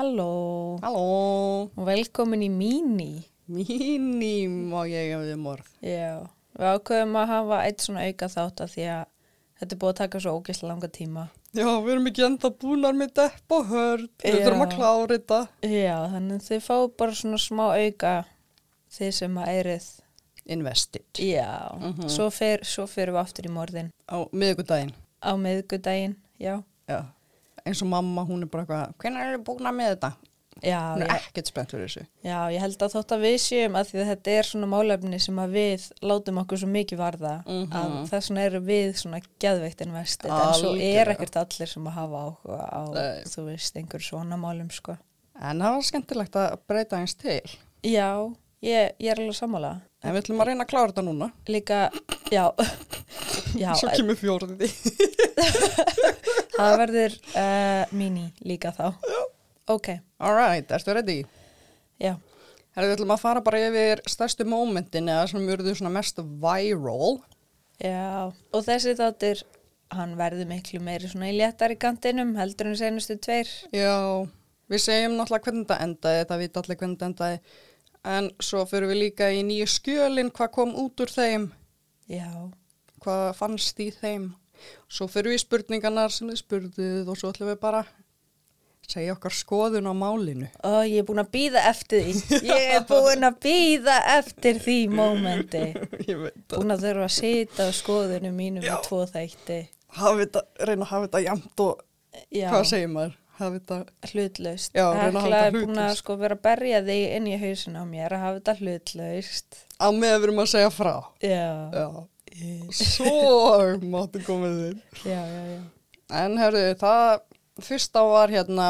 Halló Halló, og velkomin í Mini. míným og ég hef þið morð. Já, við ákveðum að hafa eitt svona auka þátt að því að þetta er búið að taka svo ógeðslega langa tíma. Já, við erum ekki enda búnar með depp og hörd. Við þurfum að klára þetta. Já, þannig þið fáið bara svona smá auka þið sem að eirið. Invested. Já, svo, fer, svo fyrir við aftur í morðin Á miðvikudaginn. á miðgudaginn. Já, Já. Eins og mamma, hún er bara eitthvað, hvernig er þið búnar með þetta? já, Hún er já, ekkert spennt fyrir þessu. já, ég held að þótt að við séum að að þetta er svona málefni sem að við látum okkur svo mikið varða Mhm. að þess vegna eru við svona geðveikt invested en svo er ekkert allir sem að hafa áhuga á, Nei. þú veist, einhver svona málum sko. En það var skemmtilegt að breyta eins til. Já, ég, ég er alveg sammála. En við ætlum að reyna að klára þetta núna. Líka, já, já, Svo kemur fjórði. það verður uh, mini líka þá. Já. Ok, All right, ertu ready? já, Herra, við ætlum að fara bara yfir stærstu mómentin eða sem eruðu svona mest viral. já. Og þessi þáttur, hann verður miklu meiri svona í léttari kantinum heldur en senustu tveir. Já, við segjum náttúrulega hvernig þetta endaði, þetta vita allir hvernig þetta endaði, en svo fyrir við líka í nýju skjölin, hvað kom út úr þeim, Já, hvað fannst í þeim. Svo fyrir við í spurningarnar sem þið spurðuð og svo ætlum við bara segja okkar skoðun á málinu. og ég er búin að býða eftir því. Ég er búin að býða eftir því mómenti. Búin að þurfa að sita á skoðunum mínum Já. í tvo þætti. Reyna að hafa þetta jæmt og Já, hvað segir maður? Hafi þetta, hlutlaust. Já, að hafa Hekla er búin að sko vera að berja þig inn í hausin á mér að hafa þetta hlutlaust. á með við erum að segja frá. Já, Já, svo máttu komið þinn. já, já, já. En herðu, það fyrsta var hérna,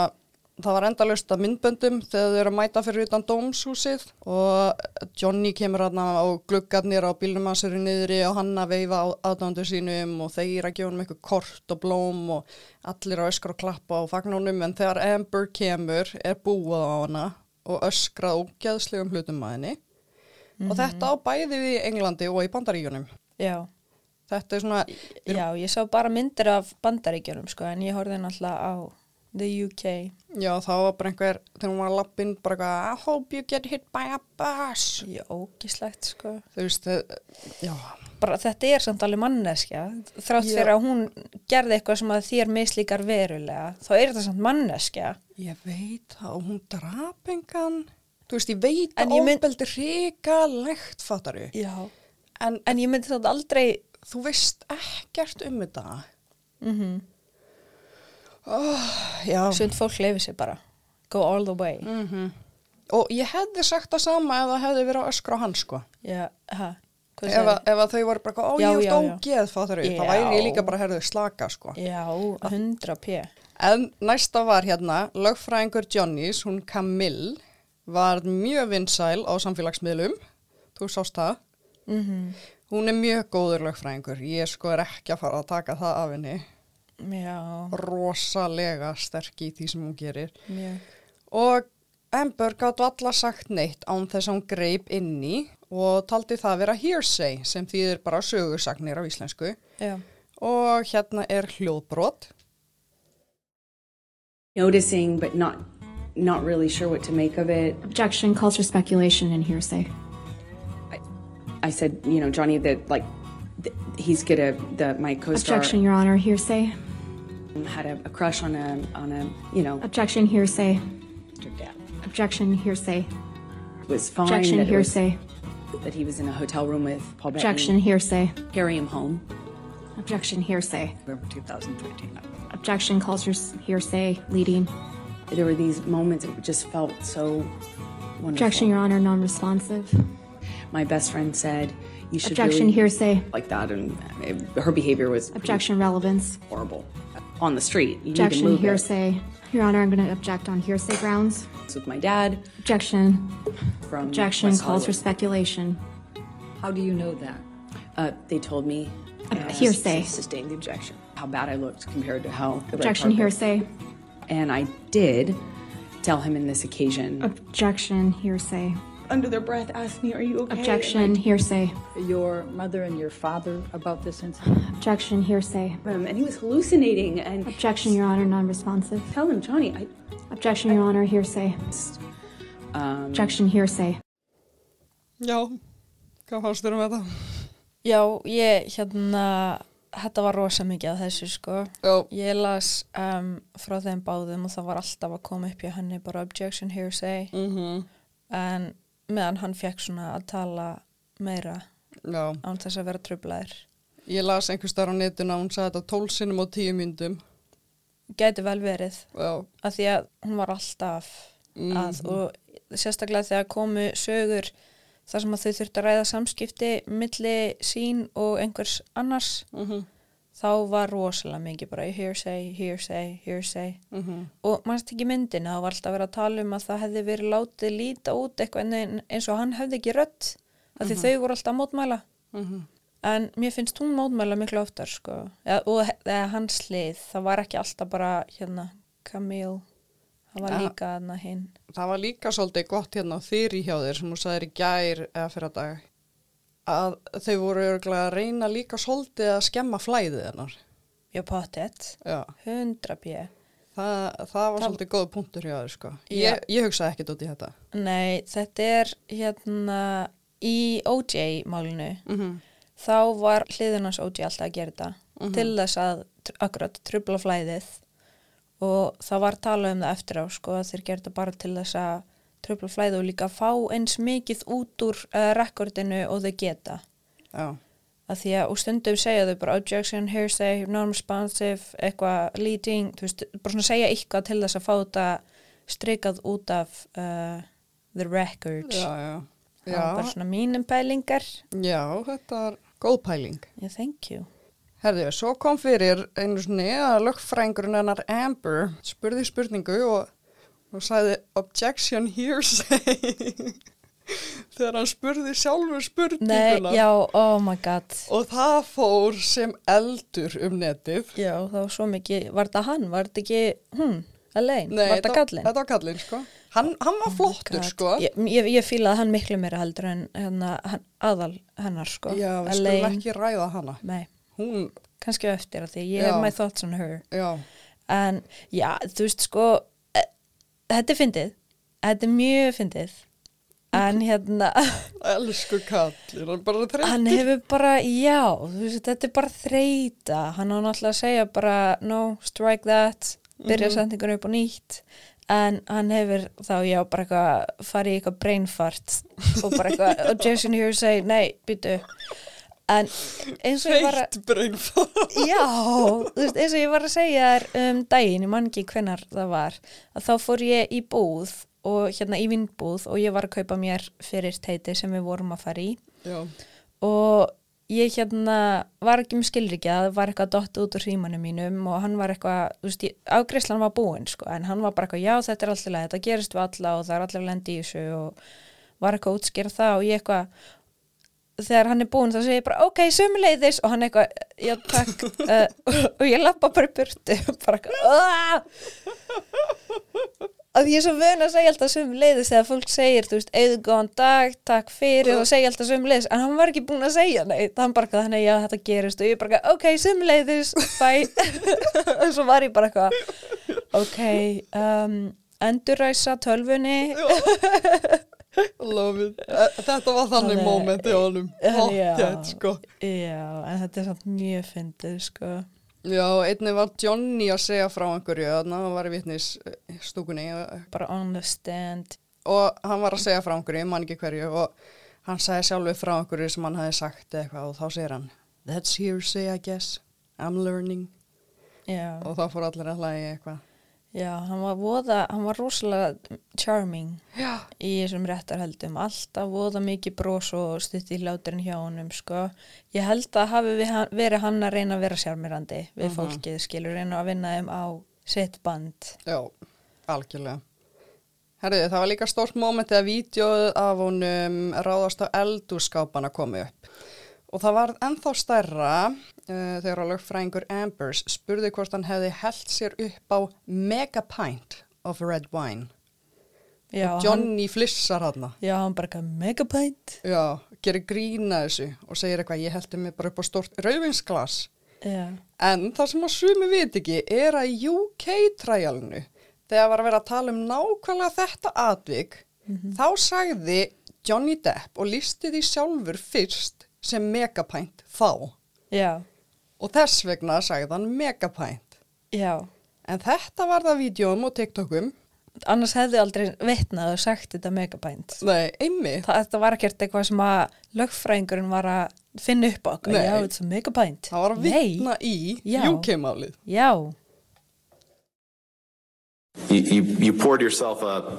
það var endalaust af myndböndum þegar þau eru að mæta fyrir utan dómshúsið og Johnny kemur hérna og gluggarnir á bílnum hans eru niðri og hann að veifa á aðdándu sínum og þeir að gefa hann eitthvað kort og blóm og allir að öskra og klappa á fagnunum en þegar Amber kemur er búið á hana og öskrað ógæðslegum hlutum að henni. Og þetta á bæði við í Englandi og í Bandaríjunum. Já, Þetta er svona, já, ég sá bara myndir af bandaríkjunum sko en ég horfði náttúrulega á the UK. Já, það var bara einhver, þegar hún var að lappin, bara eitthvað, I hope you get hit by a bus. Já, ógislegt sko. Þú veist, já, Bara þetta er samt alveg manneskja. Þrátt Já. fyrir að hún gerði eitthvað sem að þér mislíkar verulega, þá er þetta samt manneskja. ég veit það og hún drap engan. Þú veist, ég veit að ég mynd- ofbeldi hrikalegt, fattaru. Já. En En ég myndi þátt aldrei, þú veist ekkert um þetta. mhm, Oh, já, sund fólk leifir sér bara. Go all the way. mm og ég hefði sagt það sama ef það hefði verið að öskra á hann, sko. Já, hvað Ef, að- ef að þau voru bara, ó, ég já. ógeð. Það væri ég líka bara, herðu, slaka, sko. Já, 100 p. En næsta var hérna, lögfræðingur Johnnys, hún Camille, var mjög vinsæl á samfélagsmiðlum, þú sást það. Mm Hún er mjög góður lögfræðingur, ég sko er ekki að fara að taka það af henni. Já, Rosalega sterk í því sem hún gerir. mjög. Og Amber gátt alla sagt neitt án þess að hún greip inn í og taldi það vera hearsay sem þýðir bara sögursagnir á íslensku. Já, Og hérna er hljóðbrot. noticing but not not really sure what to make of it. Objection calls for speculation and hearsay. I said, you know, Johnny, that like he's gonna the my co-star Objection, Your Honor. Hearsay. Had a, a crush on a on a you know Objection, hearsay. Objection, hearsay. was fine Objection, that, it was- hearsay. that he was in a hotel room with Paul Objection, Bettany. hearsay. Carry him home. Objection, hearsay. November 2013. Objection calls hearsay, leading. There were these moments that just felt so wonderful. Objection, Your Honor, non-responsive. My best friend said you should Objection, really hearsay. like that, and her behavior was Objection, relevance. horrible on the street. You need to Objection, move it. hearsay. Your Honor, I'm going to object on hearsay grounds. It's with my dad Objection. from Objection West calls for speculation. How do you know that? Uh, they told me Ob- hearsay. sustain the objection. How bad I looked compared to how the Objection, carpet. hearsay. And I did tell him in this occasion. Objection, hearsay. Under their breath, asked me, "Are you okay?" Objection, hearsay. Your mother and your father about this incident? Objection, hearsay. Um, and he was hallucinating. And Objection, Your Honor, non-responsive. tell him, Johnny, I, Objection, Your Honor, hearsay. Um, Objection, hearsay. Já, hvað fannst þér um þetta? Já, ég hérna, þetta var rosa mikið af þessu sko. Já, Ég las um, frá þeim báðum og það var alltaf að koma upp hjá henni bara objection hearsay mhm, en meðan hann fekk svona að tala meira já. án þess að vera trublaðir. Ég las einhvers þar á netinu að hún sagði þetta tólsinnum á tíu myndum. Gæti vel verið Já, að því að hún var alltaf Mhm. að og sérstaklega þegar komu sögur þar sem að þau þurftu að ræða samskipti milli sín og einhvers annars mhm, þá var rosalega mikið bara hearsay, hearsay, hearsay. Mhm, og mannst ekki myndina, þá var alltaf verið að tala um að það hefði verið látið líta út eitthvað en- eins og hann hefði ekki rödd af því þau voru alltaf að mótmæla. Mhm. en mér finnst hún mótmæla miklu oftar sko. eða, og eða hans lið það var ekki alltaf bara hérna Camille. Það var Ja. líka þarna hinn. Það var líka svolítið gott hérna á þyri hjá þér sem þú sagðir í gær eða fyrir að dag að þau voru örgulega að reyna líka svolítið að skemma flæðið hennar. já, pottet, Já, 100 p það, það var svolítið góð punktur hjá þér sko. Ég, ég hugsaði ekkert út í þetta. nei, þetta er hérna í OJ málinu. Mm þá var hliðunars OJ alltaf að gera þetta. Til þess að akkurat trubla flæðið. Og það var talað um það eftir á sko að þeir gera þetta bara til þess að trubla flæðið og líka fá eins mikið út úr uh, rekordinu og þau geta. Já, að því að og stundum segja þau bara objection, hearsay, non-responsive eitthvað leading, þú veist, bara svona segja eitthvað til þess að fá þetta strikað út af uh, the record já, já. það var bara svona mínum pælingar. Já, þetta er góð pæling. yeah, thank you. Herðu, svo kom fyrir einu svona að lögfrængurinn hennar Amber spurði spurningu og, og sagði objection hearsay þegar hann spurði sjálfur Nei, spurninguna já, oh my god og það fór sem eldur um netið. Já, það var svo mikið, var þetta hann, var þetta ekki hún, alveg, Nei, var þetta kallinn? Þetta var kallinn, sko. Hann, hann var flottur, God. sko. Ég, ég, ég fílaði hann miklu meira heldur en hérna, hann, aðal hennar, sko Já, við Elaine. skulum ekki ræða hana. Nei, Hún, kannski eftir að því, ég Já. hef my thoughts on her já, En, já, þú veist, sko, þetta er fyndið, þetta er mjög fyndið. En hérna, elsku kallinn, hann bara þreytur. hann hefur bara, já, veist, þetta er bara þreita Hann á náttúrulega að segja bara, no, strike that, byrja mm upp á nýtt. En hann hefur þá, já, bara eitthvað, farið í eitthvað brainfart og bara eitthvað, objection here, say, nei, býtu. En eins og ég var að, já, veist, eins og ég var að segja þér um daginn, ég man ekki hvenar það var, að þá fór ég í búð og hérna í vinnbúð og ég var að kaupa mér fyrir teiti sem við vorum að fara í. Já, og ég hérna var ekki með skilrikja, það var eitthvað dott út úr símanum mínum og hann var eitthvað, þú veist, afgreiðslan var búin sko, en hann var bara eitthvað, já þetta er alltaf þetta gerist við alla og það er allir lendi í þessu og var eitthvað að útskýra það og ég eitthvað þegar hann er búin þá segir ég bara ok, sömuleiðis. Og hann eitthvað, já takk. Uh, og ég lappa bara í burtu bara eitthvað að ég er svo vön að segja alltaf sömuleiðis þegar fólk segir, þú veist, eða góðan dag takk fyrir og segja alltaf sömuleiðis. En hann var ekki búin að segja neitt, hann bara þannig já þetta gerist. Og ég bara ok, sömuleiðis bye, og svo var ég bara eitthvað ok, um, enduræsa tölvunni love it. Eh, Þetta var þannig moment í honum. Já. Pottþétt, sko. Já, en þetta er samt mjög fyndið, sko. Já, einnig var Johnny að segja frá einhverju, þannig að hann var í vitnis stúkunni Bara on the stand. og hann var að segja frá einhverju, ég man ekki hverju og hann sagði sjálfur frá einhverju sem hann hafi sagt eitthvað og þá segir hann That's hearsay I guess, I'm learning Já, og þá fór allir að hlægi eitthvað. Já, hann var voða, hann var rosalega charming Já. í þessum réttarhöldum. Alltaf voða mikið brós og stutt í hláturinn hjá honum, sko. Ég held að hafi verið hann að reyna að vera sjarmirandi við fólkið, skilur, reyna að vinna þeim á sitt band. Já, algjörlega. Herriði, það var líka stórt móment þegar vídjóð af honum ráðast á eldúskápana komi upp. Og það var ennþá stærra uh, þegar lögfræðingur Ambers spurði hvort hann hefði held sér upp á megapint of red wine. Já, og hann, Johnny flissar hann. já, hann bara eitthvað megapint. Já, gerir grína þessu og segir eitthvað, ég heldur mig bara upp á stórt rauvinsglas. Já, En það sem að sumi veit ekki er að í UK-træjalinu þegar var að vera að tala um nákvæmlega þetta atvik, þá sagði Johnny Depp og listi því sjálfur fyrst sem megapænt þá. Já, Og þess vegna sagði hann megapænt. já. En þetta var það vídjóum og TikTokum. Annars hefði aldrei vitnað og sagt þetta megapænt. Nei, einmitt. Það, þetta var ekkert eitthvað sem að lögfræðingurinn var að finna upp okkur. Nei. Já, þetta er megapænt. Það var að vitna í Já. UK-málið. Já, You, you, you poured yourself a,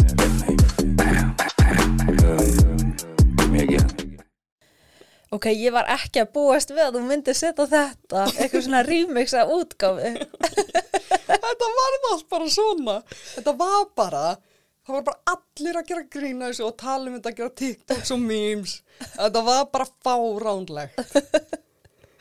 ok, ég var ekki að búast við að þú myndir setja þetta, eitthvað svona af útgáfi. Þetta var allt bara svona. Þetta var bara, það var bara allir að gera grína þessu og tala um þetta að gera TikToks og memes. Þetta var bara fáránlegt.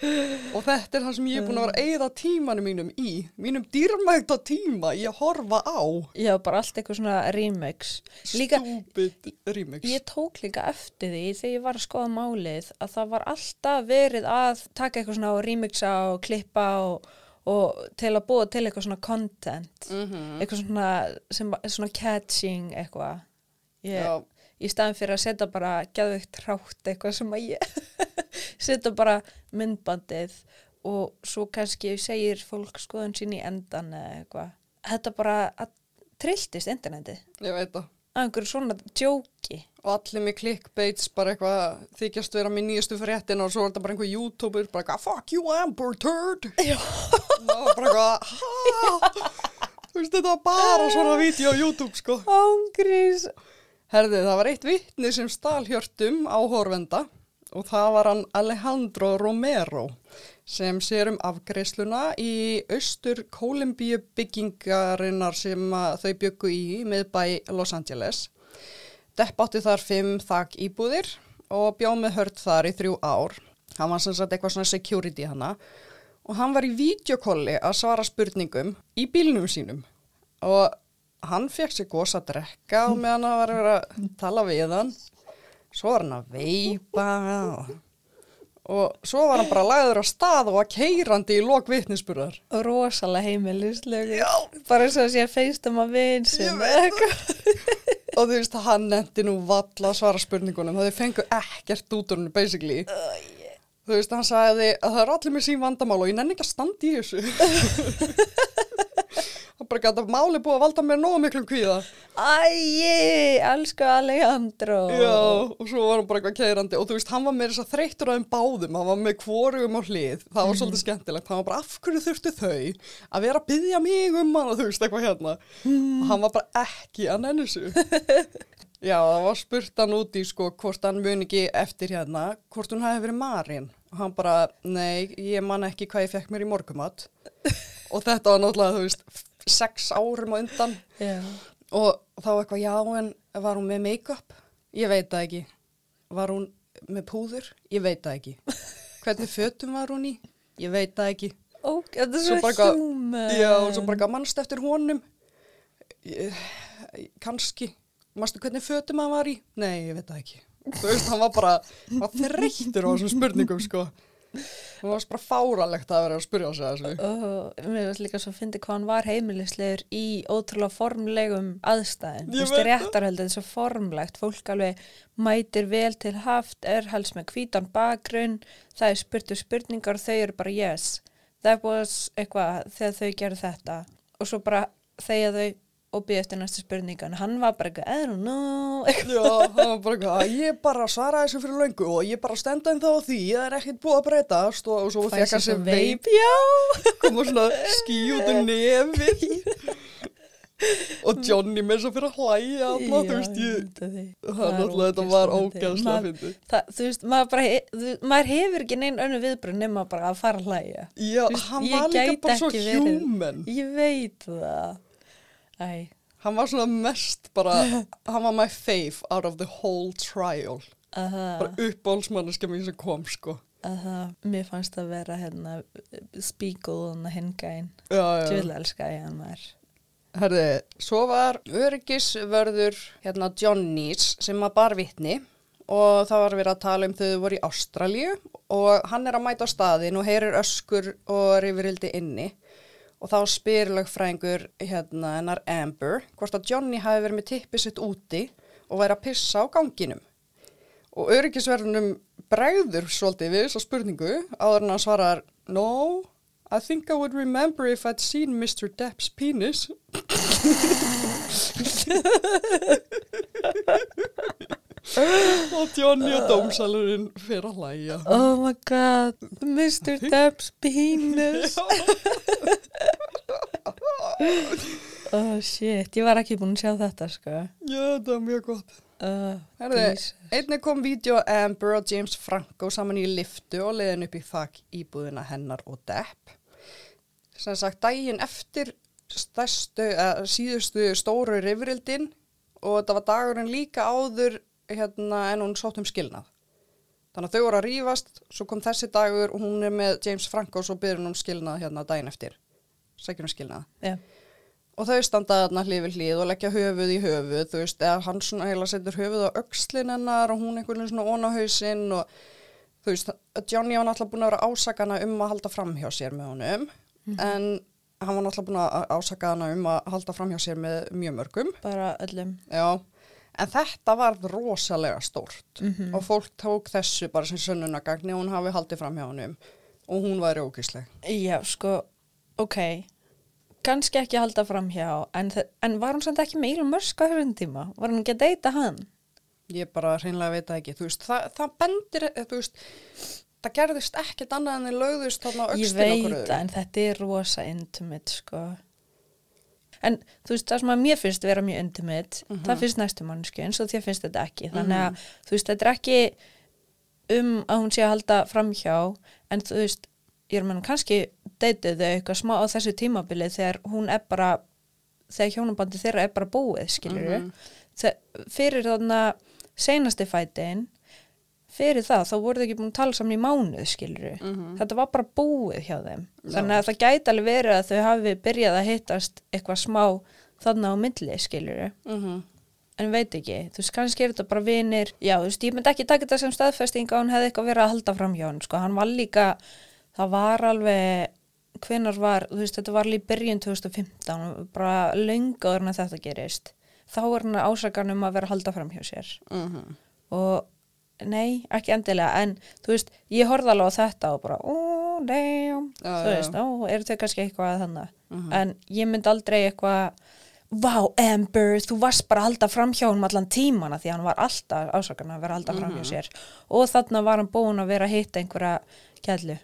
Og þetta er það sem ég er búin að vera eigða tímanum mínum í, mínum dýrmægta tíma í að horfa á. Já, bara allt eitthvað svona remix. Líka, Stúpid remix. ég tók líka eftir því þegar ég var að skoða málið að það var alltaf verið að taka eitthvað svona og remixa og klippa og, og til að búa til eitthvað svona content. Eitthvað svona, sem, svona catching eitthvað. Ég, Já. Í staðin fyrir að setja bara geðveikt hrátt eitthvað sem að ég setja bara myndbandið og svo kannski segir fólk skoðun sín í endan eða eitthvað. Þetta bara trilltist internetið Ég veit það. að einhverju svona djóki. Og allir með clickbaits, bara eitthvað þykjast vera með nýjastu fréttin og svo er þetta bara einhver YouTuber, bara eitthvað, fuck you Amber turd. Og bara eitthvað? Þú veist, þetta var bara svona vídeo á YouTube, sko. Ángrís. Herði, það var eitt vittni sem stal hjörtum á horfenda og það var hann Alejandro Romero sem sér um afgreisluna í austur Kólumbíu byggingarinnar sem þau byggu í miðbæ Los Angeles. Depp átti þar fimm þak íbúðir og bjóð með hörd þar í þrjú ár. Hann var sem sagt eitthvað svona security hana og hann var í videokolli að svara spurningum í bílnum sínum og hann fekk sér gos að drekka og meðan hann var að vera að tala við hann. Svo var hann að veipa og, og svo var hann bara lagður á stað og að keirandi í lok vitnisburðar. Rosalega heimilislegu. Já. Bara eins og að sé að feistum að vinn sem og þú veist hann nefndi nú valla að svara spurningunum. Þau fengu ekkert út úr henni basically. Þú veist hann sagði að það er allir með sín vandamál og ég nenni ekki að standa í þessu hann bara gæti að máli búið að valda mér nógu miklum kvíða. Æi, elsku Alejandro. Já, og svo var hann bara eitthvað keirandi. Og þú veist, hann var með þess að þreyttur á þeim báðum, hann var með hvorugum á hlið, það var svolítið skemmtilegt, hann var bara af hverju þurftu þau að vera að byggja mig um hann og þú veist, eitthvað hérna. Og hann var bara ekki að nennu sig Já, það var spurt hann út í sko hvort hann mun ekki eftir hérna, hvort hún hafi verið Marín. Og hann bara, nei, ég man ekki hvað ég fekk mér í morgumat og þetta var náttúrulega, þú veist, sex árum á undan Já. Og þá eitthvað, já, en var hún með make-up? Ég veit það ekki. Var hún með púður? Ég veit það ekki. Hvernig fötum var hún í? Ég veit það ekki. Ó, þetta er Svo hjúmen. Já, og svo bara mannst eftir honum. Ég, kannski. Manstu hvernig fötum hann var í? Nei, ég veit það ekki. Þú veist, hann var bara, hann var þreyttur á þessum spurningum, sko. Það var bara fáralegt að vera að spyrja sig að þessu. Og mér finnst líka svo að fyndi hvað hann var heimilislegur í ótrúlega formlegum aðstæðin. Þú veist, það. réttarhaldið er svo formlegt. Fólk alveg mætir vel til haft, er helst með hvítan bakgrunn, það er spurtu spurningar og þau eru bara yes. That was eitthvað þegar þau gerðu þetta. Og svo bara þegar þau og býð eftir næstu spurningan. Hann var bara eitthvað, I don't know. Já, það var bara eitthvað, ég bara svaraði þessu fyrir löngu og ég bara stenda en þá því, það er ekkert búið að breytast og, og svo fekk hann svo veip, já. kom og svona skí út um nefið og Johnny með svo fyrir að hlæja alla, þú veist, ég, er náttúrulega, þetta var ógeðslega fyndið. Það, þú veist, maður, bara, he- maður hefur ekki neinn önnu viðbrun nema bara að fara að hlæja. Já, veist, hann ég var líka bara svo human. Ég veit það. Æ, Hann var svona mest bara, hann var my fave out of the whole trial. Aha, Bara uppbólsmanniska mín sem kom, sko. aha, mér fannst það vera hérna Spiegel og hingæn. Já, Ég vil elska ég hann var. Herði, svo var öryggisvörður hérna Johnnys sem að bar vitni og það var verið að tala um þau voru í Ástralíu og hann er að mæta á staðin og heyrir öskur og rifrildi inni og þá spyr lögfræðingur hérna hennar Amber hvort að Johnny hafi verið með tippið sitt úti og væri að pissa á ganginum og öryggisverðunum bregður svolítið við þessa spurningu áður en hann svarar No, I think I would remember if I'd seen Mr. Depp's penis og Johnny og dómsalurinn fyrir að hlæja Oh my god, Mr. Depp's penis. oh shit, ég var ekki búin að sjá þetta sko. Já, þetta er mjög gott Uh, einnig kom vídeo Amber og James Franco saman í liftu og leiðin upp í þakk íbúðina hennar og Depp. Sem sagt, daginn eftir stærstu, uh, síðustu stóru rifrildin og þetta var dagurinn líka áður hérna, en hún sótt um skilnað. Þannig að þau voru að rífast, svo kom þessi dagur og hún er með James Franco og byrjun um skilnað hérna daginn eftir. Sækjum um skilnað. Já, Og þau standa þarna hlið við hlið og leggja höfuð í höfuð, þú veist, eða hann svona heila setur höfuð á öxlin hennar og hún einhvern veginn svona ón á hausinn og þú veist, Johnny var náttúrulega búin að vera ásakana um að halda fram hjá sér með honum, en hann var náttúrulega búin að ásaka hana um að halda fram hjá sér með mjög mörgum, bara öllum. já, en þetta var rosalega stórt og fólk tók þessu bara sem sönnunagagni og hún hafi haldið fram hjá honum og hún væri ógísleg. Já, sko, ok, kannski ekki halda fram hjá, en, en var hún samt ekki Musk á þessum tíma? Var hún ekki að deyta hann? Ég bara hreinlega veit ekki, veist, það, það bendir, eh, þú veist, það gerðist ekkert annað en þið lögðust þarna Ég öxtin okkur veit öðru. það, en þetta er rosa intimate, sko. En þú veist, það sem að mér finnst vera mjög intimate, það finnst næstu mannsku, eins og þér finnst þetta ekki. Þannig að, þú veist, þetta er ekki um að hún sé að halda framhjá, en þú veist, ég er að menna, kannski deytið þau eitthvað smá á þessu tímabilið þegar hún er bara, þegar hjónabandi þeirra er bara búið, skilur Mhm. Fyrir þarna seinasti fætin, fyrir það, þá voru þau ekki búin að tala saman í mánuð, skilur Mhm. Þetta var bara búið hjá þeim. Þannig að það gæti alveg verið að þau hafi byrjað að hittast eitthvað smá þarna á milli, skilur Mhm. En veit ekki, þú veist, kannski er þetta bara vinir. Já, þú veist, ég myndi ekki taka þetta sem staðfesting að hún hefði eitthvað verið að halda fram hjá hann, sko. Hann var líka, það var alveg, hvenar var, þú veist, þetta var líka byrjun 2015, bara löngaður en þetta gerist. Þá er hann ásakan um að vera að halda fram hjá sér Mhm. og nei, ekki endilega en þú veist, ég horfði alveg á þetta og bara, ó, Já, þú veist, ó, eru þau kannski eitthvað þannig Mhm. en ég myndi aldrei eitthvað Vá, Amber, þú varst bara halda fram hjá hann allan tímana því hann var alltaf að vera að halda fram hjá Mhm. sér og þarna var hann búin að vera að hitta einhverja kællu.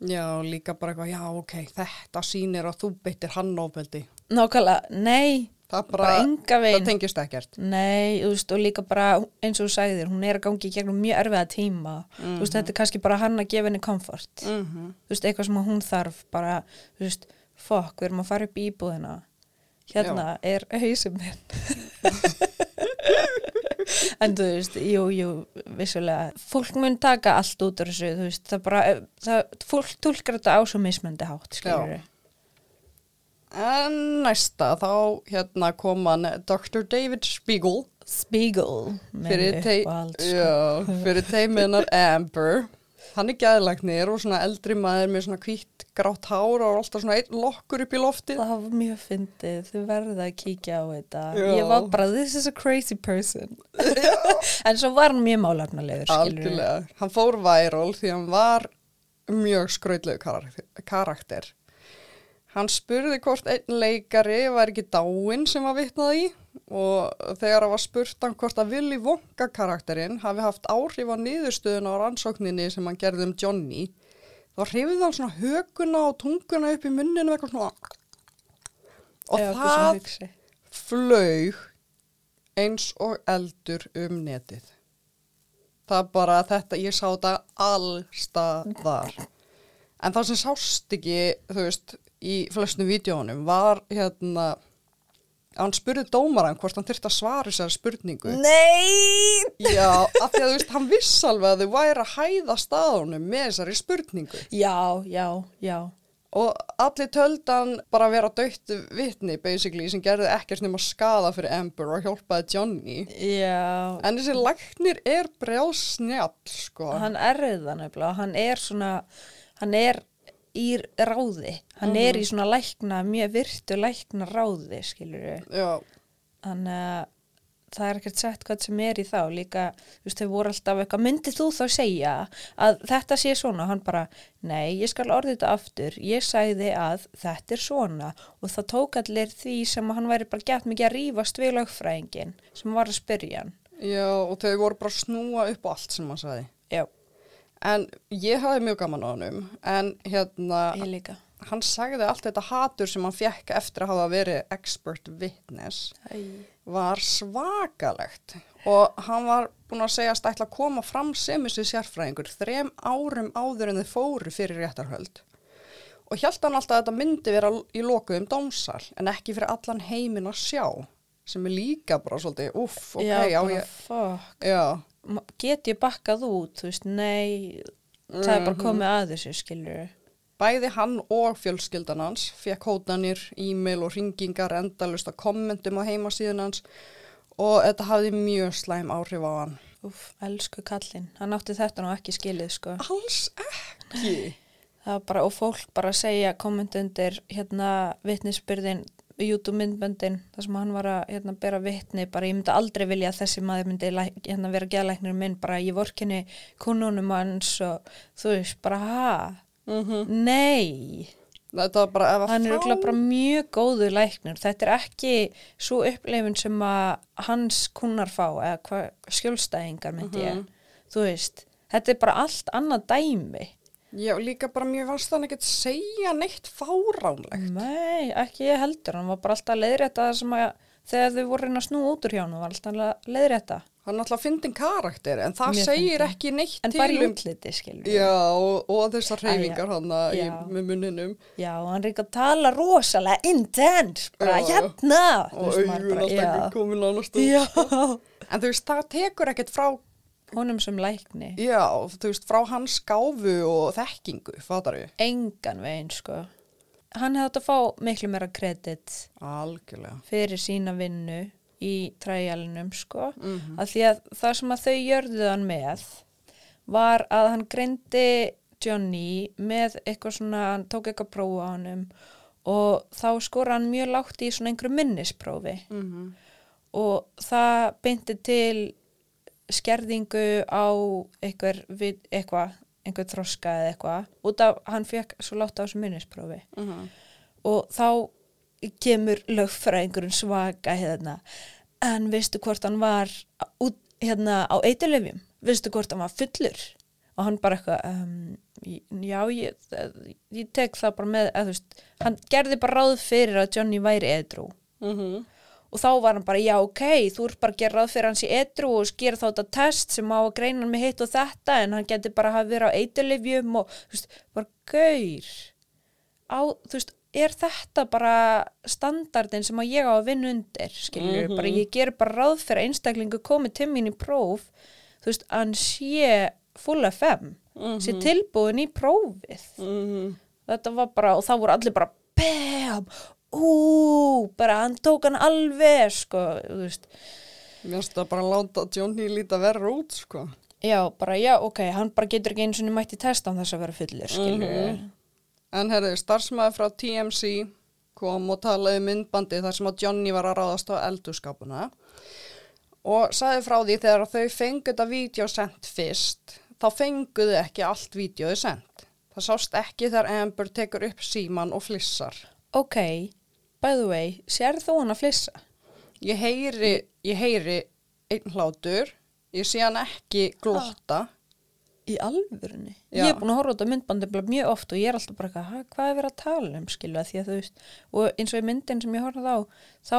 Já, líka bara eitthvað, já, ok, þetta sýnir að þú beittir hann ofbeldi. Nákvæmlega, nei, Það bara, bara það tengist ekkert. Nei, þú veist, og líka bara eins og þú sagðir, hún er að gangi í gegnum mjög erfiða tíma. Þú veist, þetta er kannski bara hann að gefa henni komfort. Mhm. Þú veist, eitthvað sem hún þarf bara, þú veist, fokk, við erum að fara upp í íbúðina. Hérna er hausinn minn. en þú veist, jú, jú, vissulega. Fólk mun taka allt út úr þessu, þú veist, það bara, það, fólk tólkar þetta á svo mismöndi hátt, skilur Já. En næsta, þá hérna kom hann Dr. David Spiegel Spiegel, fyrir, tei sko. já, fyrir teiminar Amber. Hann er gæðlagnir og svona eldri maður með svona hvítt grátt hár og alltaf svona einn lokkur upp í loftið. Það var mjög fyndið, þau verða að kíkja á þetta. Já. Ég var bara, this is a crazy person. en svo var hann mjög málefnalegur, skilur Algjörlega. Hann fór væról því hann var mjög karakter, karakter. Hann spurði hvort einn leikari var ekki dáinn sem var vitnað í og þegar hann var spurt hann hvort að Willy Wonka karakterinn hafi haft áhrif á niðurstöðun á rannsókninni sem hann gerði um Johnny þá hrifði hann svona höguna og tunguna upp í munninu eitthvað svona og svona það flaug eins og eldur um netið. Það bara þetta, ég sá þetta allstaðar. En það sem sást ekki, þú veist, í flestum vídjónum var hérna hann spurði dómaran hvort hann þyrfti að svara þessari spurningu. Nei! Já, af því að þú veist, hann viss alveg að þau væri að hæða staðunum með þessari spurningu. Já, já, já. Og allir töldan bara vera dögt vitni, basically, sem gerði ekkert nema skada fyrir Amber og hjálpaði Johnny. Já, En þessi læknir er brjál snjall, sko. hann er það nefnilega, hann er svona, hann er í ráði, hann er í svona lækna, mjög virtu lækna ráði, skilur við. Þannig að það er ekkert sett hvað sem er í þá. Líka, þú veist, þau voru alltaf eitthvað, myndið þú þá segja að þetta sé svona, hann bara, nei, ég skal orðið þetta aftur, ég sagði að þetta er svona. Og það tók allir því sem hann væri bara gett mikið að rífast við lögfræðingin sem var að spyrja hann. já, og þau voru bara að snúa upp allt sem hann sagði. Já, En ég hafði mjög gaman á hannum, en hérna, hann sagði allt þetta hatur sem hann fekk eftir að hafa verið expert witness Æ. var svakalegt. Og hann var búin að segja að ætla að koma fram sem þessi sérfræðingur þrem árum áður en þið fóru fyrir réttarhöld. Og hjælt hann alltaf að þetta myndi vera í lokuðum dómsal en ekki fyrir allan heiminn að sjá sem er líka bara svolítið uff, ok, já, já, ég, já, Get ég bakkað út, þú veist, nei, það er bara komið að þessu, skilur Bæði hann og fjölskyldan hans fekk hótanir, e-mail og ringingar endalust að kommentum á heimasíðun hans og þetta hafði mjög slæm áhrif á hann. Úf, elsku kallinn, hann átti þetta nú ekki skilið, sko. Alls ekki. Það var bara, og fólk bara segja komment undir hérna vitnisbyrðin, YouTube myndböndin, þar sem hann var að hérna, bera vitni, bara ég myndi aldrei vilja að þessi maður myndi hérna, vera geðlæknir minn, bara ég vorkinni konunum hans og þú veist, bara ha, nei, Þetta var bara hann er örugglega bara mjög góðu læknir, þetta er ekki svo upplifin sem að hans kunnar fá, eða skjólstæðingar myndi ég, þú veist, þetta er bara allt annað dæmi. Já, líka bara mér varst þannig ekki að segja neitt fáránlegt. Nei, ekki ég heldur, hann var bara alltaf að leiðrétta sem að þegar þau voru að að snúa út úr hjá hann var alltaf að leiðrétta. Hann er alltaf fyndin karakter en það Mjög segir fyndinn. ekki neitt En til bara í um... útliti, skilur. Já, og, og þessar hreyfingar Æ, hann með munninum Já, og hann ekki að tala rosalega intense, bara Já, hérna. og alltaf já. komin annars stöð. Já, En þú veist, það tekur ekkert frá, honum sem lækni, já, þú veist, frá hans gáfu og þekkingu, fattar við? engan veginn, sko. Hann hefði að fá miklu meira kredit Algjörlega. fyrir sína vinnu í træjalinum sko Mhm. af því að það sem að þau jörðu hann með var að hann greindi Johnny með eitthvað svona, hann tók eitthvað prófa á honum og þá skora hann mjög lágt í svona einhverju minnisprófi Mhm. og það beinti til skerðingu á einhver, við- eitthvað, einhver þroska eða eitthvað út af hann fekk svo látt á þessu minnisprófi. Mhm. og þá kemur lögfræðingurinn svaka hérna en veistu hvort hann var út, hérna á eiturlefjum veistu hvort hann var fullur? Og hann bara eitthvað um, já, ég, ég tek það bara með að veist, hann gerði bara ráð fyrir að Johnny væri edru Mm og þá var hann bara, já ok, þú ert bara að gera ráð fyrir hans í edru og skera þá þetta test sem á að greina hann með hitt og þetta en hann geti bara hafa verið á eiturlefjum og þú veist, bara gaur á, þú veist, er þetta bara standardin sem að ég á að vinna undir, skiljur, bara ég ger bara ráð fyrir að einstaklingu komið til mín í próf, þú veist, að hann sé full FM, sé tilbúin í prófið. -hmm. Þetta var bara, og þá voru allir bara, bam, ú, bara hann tók hann alveg, sko, þú veist, Mér finnst það bara að láta Johnny líta verra út, sko. já, bara, já, ok, hann bara getur ekki einu sinni mætti testa án þess að vera fullir, skiljur. En herri, starfsmæður frá TMC kom og talaði um myndbandi þar sem að Johnny var að ráðast á eldurskapuna og sagði frá því þegar þau fengu þetta vídeo sendt fyrst, þá fenguðu ekki allt vídeoði sendt. Það sást ekki þegar Amber tekur upp síman og flissar. Ok, by the way, sér þú hann að flissa? Ég heyri, ég heyri einn hlátur, ég sé hann ekki glotta. Í alvörunni? Já. Ég er búin að horfa á þetta myndbandi mjög oft og ég er alltaf bara eitthvað, "Ha, hvað er verið að tala um, skilu, að því að þú veist, og eins og í myndin sem ég horfði á, þá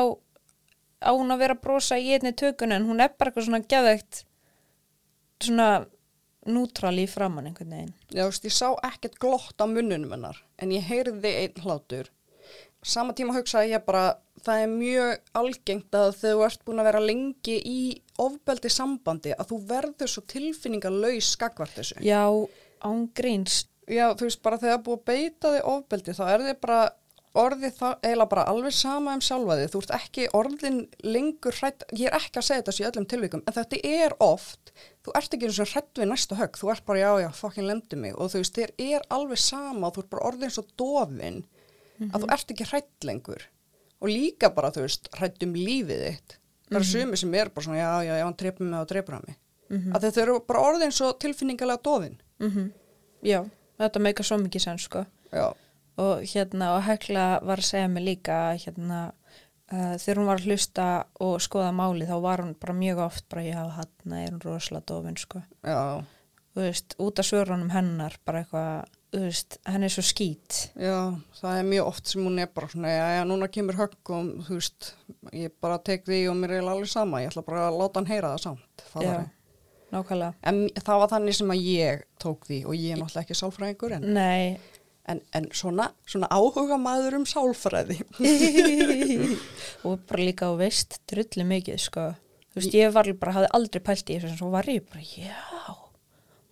á hún að vera að brosa í einni tökun en hún er bara eitthvað svona geðveikt, svona nútral í framann einhvern veginn. Já, þú veist, ég sá ekkert glott á munnunum hennar, en ég heyrði einn hlátur. Sama tíma hugsaði ég bara, það er mjög algengt að þú ert búin að vera lengi í ofbeldi sambandi að þú verður svo tilfinningalöys skagvart þessu. Já, án gríns. Já, þú veist, bara þegar það búið að beita þig ofbeldi þá er þið bara orðið það eiginlega bara alveg sama um sjálfa þig. Þú ert ekki orðin lengur hrætt, ég er ekki að segja þetta í öllum tilvikum, en þetta er oft, þú ert ekki eins og hrætt við næsta högg, þú ert bara já, já, fucking lemdi mig og þú veist, þér er alveg sama og þú ert bara orðin svo dofin að þú ert ekki hrætt lengur og líka bara, þú veist, hrætt um lífið þitt. Það eru sumi sem er bara svona, já, já, já, hann trefur mig og hann mig. Að þau eru bara orðin svo tilfinningalega dofin. Já, þetta meika svo mikið senn, sko. Já. og hérna og Hekla var að segja mig líka hérna uh, þegar hún var að hlusta og skoða máli þá var hún bara mjög oft bara já hann er hún rosalega dofin sko Já, þú veist út af svörunum hennar bara eitthvað veist henn er svo skít. Já, það er mjög oft sem hún er bara svona, já, já, núna kemur högg og þú veist, ég bara tek því og mér er alveg sama, ég ætla bara að láta hann heyra það samt, það var nákvæmlega. En það var þannig sem að ég tók því og ég er náttúrulega ekki sálfræðingur en, nei. en, en svona, svona áhuga maður um sálfræði. og bara líka á veist drullu mikið sko. Þú veist ég var bara hafði aldrei pælt í þessu svo var ég bara já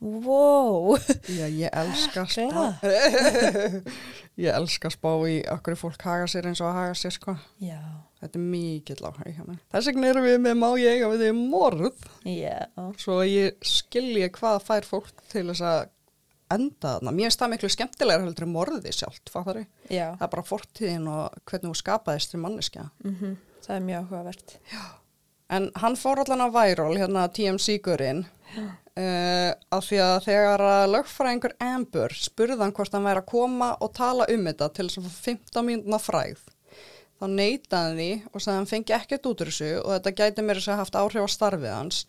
wow Já, ég elska spá. Ég elska spá í okkur fólk haga sér eins og haga sér, sko. já Þetta er áhuga hjá mér. Þess vegna erum við með má ég eiga við því morð. já svo ég skilji hvað fær fólk til þess að enda þarna. Mér finnst það miklu skemmtilegar heldur en morðið já Það er bara fortíðin og hvernig þú skapaðist til manneskja. mm það er mjög áhugavert En hann fór allan að væról, hérna TMC-gurinn, uh, af því að þegar lögfræðingur Amber spurði hann hvort hann væri að koma og tala um þetta til þess að fá 15 mínúna fræð. Þá neitaði hann því og sagði hann fengi ekkert út úr þessu og þetta gæti mér þess að haft áhrif á starfið hans.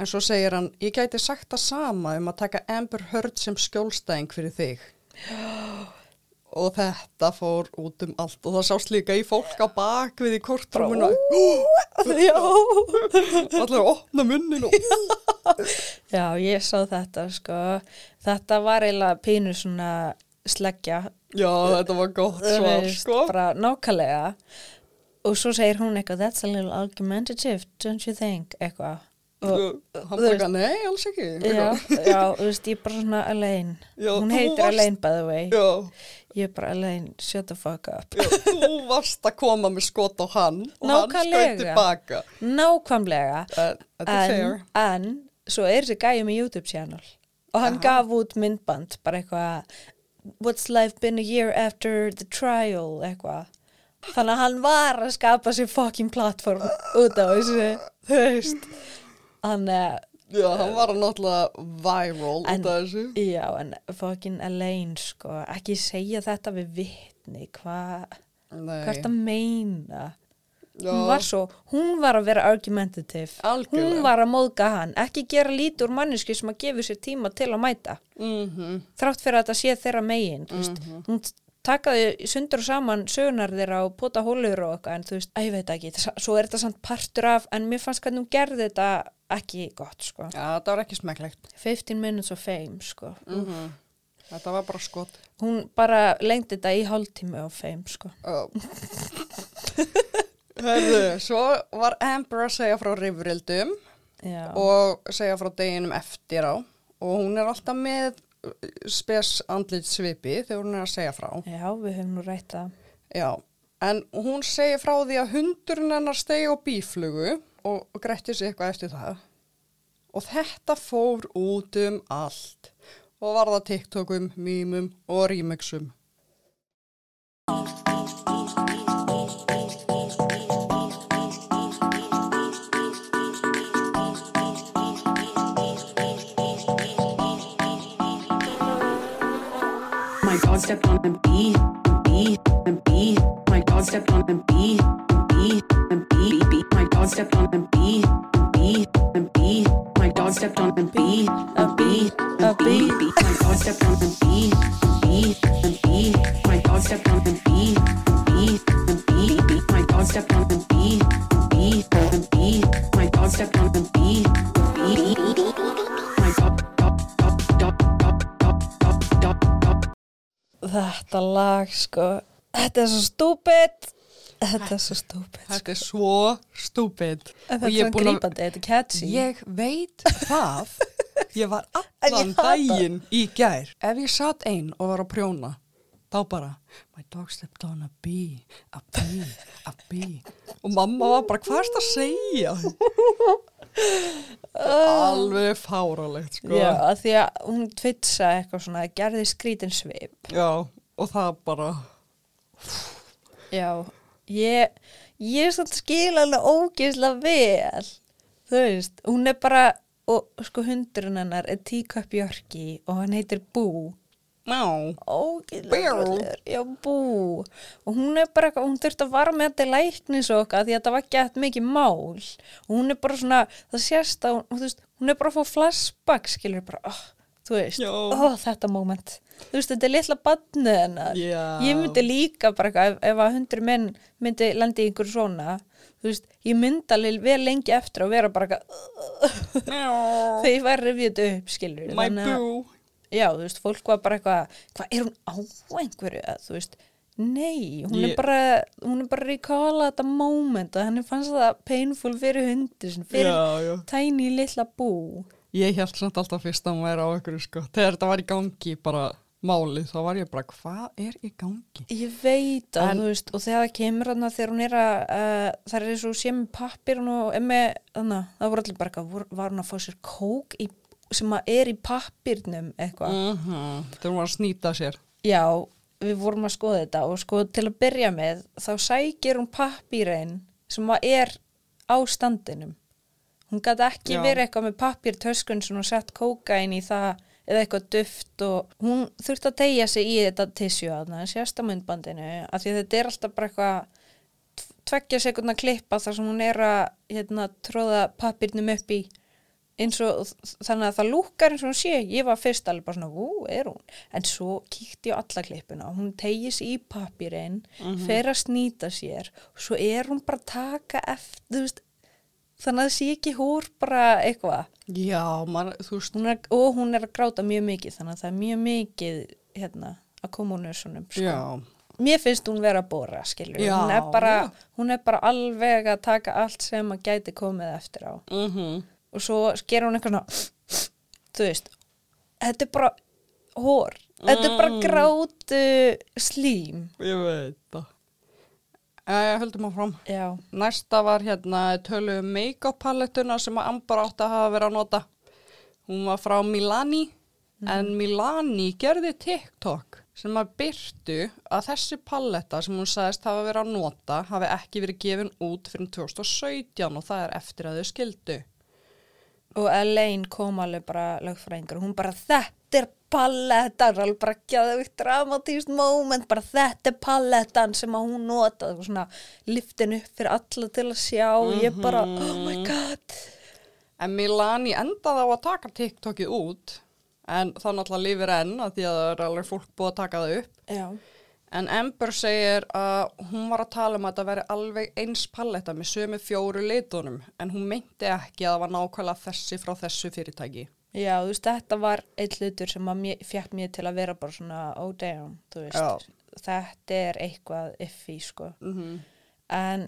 En svo segir hann, ég gæti sagt það sama um að taka Amber Heard sem skjólstæðing fyrir þig. Og þetta fór út um allt og það sást líka í fólk á bakvið í kortrúminu. já. Allir opna munnin og... já. Ég sá þetta sko. Þetta var eiginlega pínu svona sleggja. Já, þetta var gott svar, sko. bara nákvæmlega. Og svo segir hún eitthvað that's a little argumentative, don't you think? Eitthvað. Hann bara, nei, alls ekki. já, já, þú veist, ég er bara svona Elaine. Já, hún heitir varst- Elaine by the way. Já, ég er bara Elaine, shut the fuck up. Já, þú varst að koma með skot á hann og hann skaut tilbaka. nákvæmlega. Uh, en, en svo er þessi gæði með YouTube channel. Og hann gaf út myndband bara eitthvað what's life been a year after the trial? eitthvað. Þannig að hann var að skapa sér fucking platform út á þessu þú veist. Hann er Já, hann var náttúrulega viral En- út af þessu. já en fucking Elaine sko ekki segja þetta við vitni hvað hvað er þetta að meina Já. hún var svo, hún var að vera argumentative Algjörlega. hún var að móðga hann ekki gera lítið úr manneski sem að gefa sér tíma til að mæta Mhm. þrátt fyrir að þetta sé þeirra megin mm -hmm. hún takaði sundur og saman sögunar þeirra og pota hólur og eitthvað en þú veist, að ég veit ekki, svo er þetta samt partur af en mér fannst hvernig hún gerði þetta ekki gott sko, Já, þetta var ekki smekklegt. 15 minutes of fame sko, Mm. Þetta var bara skot. hún bara lengdi þetta í hálftími of fame sko Já. Hörðu, svo var Amber að segja frá rifrildum já, og segja frá deginum eftir á og hún er alltaf með spes andlit svipi þegar hún er að segja frá. já, við höfum nú rætt það Já, en hún segir frá því að hundurinn hennar stegi á bíflugu og, grætti sig eitthvað eftir það. Og þetta fór út um allt og var það TikTokum, mýmum og remixum. my god, stepped on the beat, bee, the bee. My god, stepped on the beat, bee, the bee, bee. My god, stepped on the beat, bee, the beat. My god, step on the beat, a bee, a bee. My god, stepped on the beat, bee, the bee. My god, stepped on the beat. Þetta lag sko þetta er svo stúpid Þetta er svo stúpid. Þetta er svo stúpid. Þetta er svo grípandi, þetta er catchy. Ég veit það. Ég var allan daginn í gær. Ef ég satt einn og var að prjóna, þá bara, my dog slept on a bee, a bee, a bee. Og mamma var bara, hvað er þetta að segja? Er alveg fáralegt, sko. Já, því að hún tvitsa eitthvað svona, gerði skrítin svip. Já, og það bara, Já, ég, ég er svona skil alveg ógeðslega vel. Þú veist, hún er bara, og sko hundurinn hennar er teacup Yorkie og hann heitir Ógeðslega Boo. fallegur, já Boo. Og hún er bara hún þurfti að vara með þetta í læknis og eitthvað því að þetta var ekki eftir mikið mál. Og hún er bara svona, það sést að hún, veist, hún er bara að fá flashback, skilur bara, oh, þú veist, oh, þetta moment. Þú veist, þetta er litla badnið hennar. Já. Ég myndi líka bara eitthvað, ef, ef að hundur minn myndi lendi í einhver svona, þú veist, ég myndi alveg vel lengi eftir að vera bara eitthvað, þegar ég var rifið þetta upp, skilur. my boo. Já, þú veist, fólk var bara eitthvað, hvað er hún á einhverju, eða, þú veist, nei, hún Ég- er bara, hún er bara að recalla þetta moment og henni fannst það painful fyrir hundir, sinni, fyrir Já, já. tæni litla bú. Ég held samt alltaf fyrst að hún væri á ykkur sko. Þegar þetta var í gangi bara málið þá var ég bara hvað er í gangi? Ég veit að, En- þú veist, og þegar það kemur þarna þegar hún er að, uh, það er svo sé með pappir og með, þannig, það voru allir bara var hún að fá sér kók í, sem að er í pappirnum eitthvað. Mm Þegar hún var að snýta sér. Já, við vorum að skoða þetta og sko til að byrja með, þá sækir hún pappirinn sem að er á standinum. Hún gæti ekki Já. verið eitthvað með pappirtöskun sem hún sett kókain í það eða eitthvað duft og hún þurfti að tegja sig í þetta tissju að sérst á myndbandinu af því þetta er alltaf bara eitthvað tv- tveggja sekundna klippa þar sem hún er að hérna, tróða pappirnum upp í eins og þannig að það lúkar eins og hún sé. Ég var fyrst alveg bara svona, ú, er hún? En svo kíkti ég á alla klippuna hún tegir sig í pappirinn fer að snýta sér og svo er hún bara að taka eftir þú veist, þannig að það sé ekki hór bara eitthvað Já, man, þú veist, hún er, og hún er að gráta mjög mikið þannig að það er mjög mikið hérna, að koma hún svona sko. já. mér finnst hún vera að bóra hún, er bara, hún er bara alveg að taka allt sem að gæti komið eftir á Mm og svo sker hún eitthvað svona þú veist, þetta er bara hór, þetta er Mm. bara grátu slím Ég veit það. Æja, höldum áfram. já, Næsta var hérna tölu um make-up palettuna sem að Amber átti að hafa verið að nota. Hún var frá Milani, en Milani gerði TikTok sem að byrtu að þessi paletta sem hún sagðist hafa verið að nota hafi ekki verið gefin út fyrir 2017 og það er eftir að þau skildu. og Elaine kom alveg bara lögfræðingur, hún bara þetta palettan, alveg bara gæðugt dramatíst moment, bara þetta er palettan sem að hún notaði og svona liftin upp fyrir alla til að sjá ég bara, oh my god En Milani endaði á að taka TikTokið út en það náttúrulega lifir enn að því að það er alveg fólk búið að taka það upp. já, En Amber segir að hún var að tala um að það veri alveg eins palletta með sömu fjóru litunum en hún meinti ekki að það var nákvæmlega þessi frá þessu fyrirtæki. Já, þú veist, þetta var eitt hlutur sem mér, fjekk mér til að vera bara svona, oh damn, þú veist. Þetta er eitthvað iffi, sko. Mm en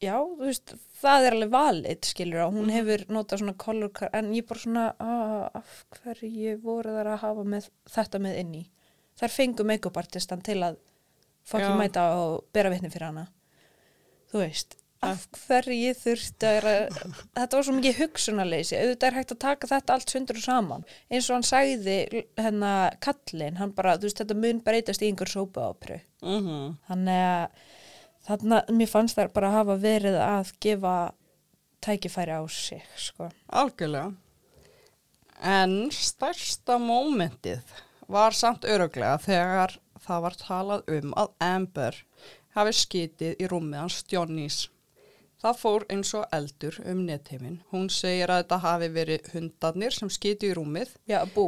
já, þú veist, það er alveg valið skilur að hún hefur notað svona color card, en ég bara svona ah, af hverju voru þar að hafa með, þetta með inn í? Þær fengu make-up artistan til að fokki Já. mæta og bera vitni fyrir hana. Þú veist af hverju þurfti að þetta var svo mikið hugsunarleysi auðvitað er hægt að taka þetta allt sundur og saman eins og hann sagði hennar kallinn, hann bara, þú veist, þetta mun breytast í einhver sópa ápru -hmm. Þannig að þarna, mér fannst þær bara hafa verið að gefa tækifæri á sig, sko. Algjörlega. En stærsta mómentið var samt öruglega þegar það var talað um að Amber hafi skitið í rúmið hans Johnnys. Það fór eins og eldur um netheiminn. Hún segir að þetta hafi verið hundarnir sem skitið í rúmið. Já, bú.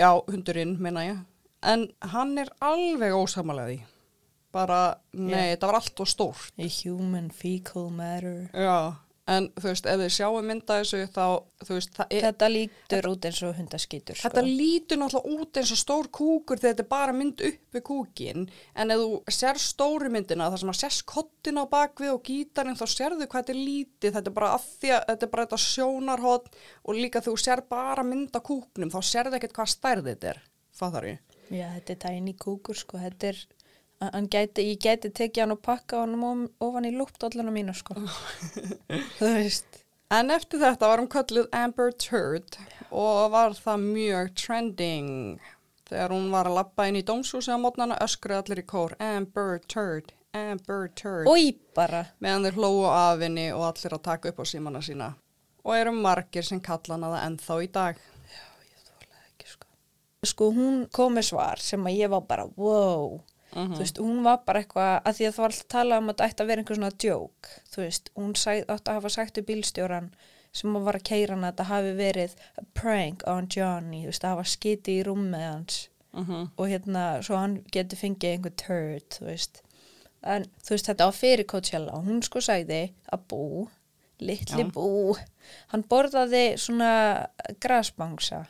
Já, hundurinn, meina ég. En hann er alveg ósamalega því. Bara, nei, Já. þetta var allt og stórt. A human fecal matter. Já, En þú veist, ef þið sjáum mynda þessu þá, þú veist, það er, Þetta lítur út eins og hundaskítur sko. Þetta lítur náttúrulega út eins og stór kúkur þegar þetta er bara mynd upp við kúkin en ef þú sér stóru myndina þar sem að sérst kottin á bakvið og gítarinn þá sérðu hvað þetta er lítið þetta er bara af því að þetta er bara þetta sjónarhótt og líka þú sér bara mynd á kúknum þá sérðu ekkert hvað stærð þetta er fattar ég? Já, þetta er tæni kúkur sko, þetta er gæti, ég gæti tekið hann og pakka hann ofan í lúptollana mínu sko. Þú veist. En eftir þetta var hún kölluð Amber Turd og var það mjög trending þegar hún var að lappa inn í dómshúsi á mótnana öskruði allir í kór Amber Turd, Amber Turd. Ói bara. Meðan þeir hlóu af henni og allir að taka upp á símana sína. Og eru margir sem kalla hana það ennþá í dag. sko hún kom með svar sem að ég var bara wow þú veist, hún var bara eitthvað að því að það var alltaf að tala um að þetta ætti að vera einhver svona djók þú veist, hún sæð, átti að hafa sagt til bílstjóran sem að var að keira hana að þetta hafi verið a prank on Johnny þú veist, að hafa skiti í rúmið hans. Og hérna, svo hann geti fengið einhver turd, þú veist. En þú veist, þetta var fyrir Coachella og hún sko sagði að bú litli Já. bú. Hann borðaði svona grasbangsa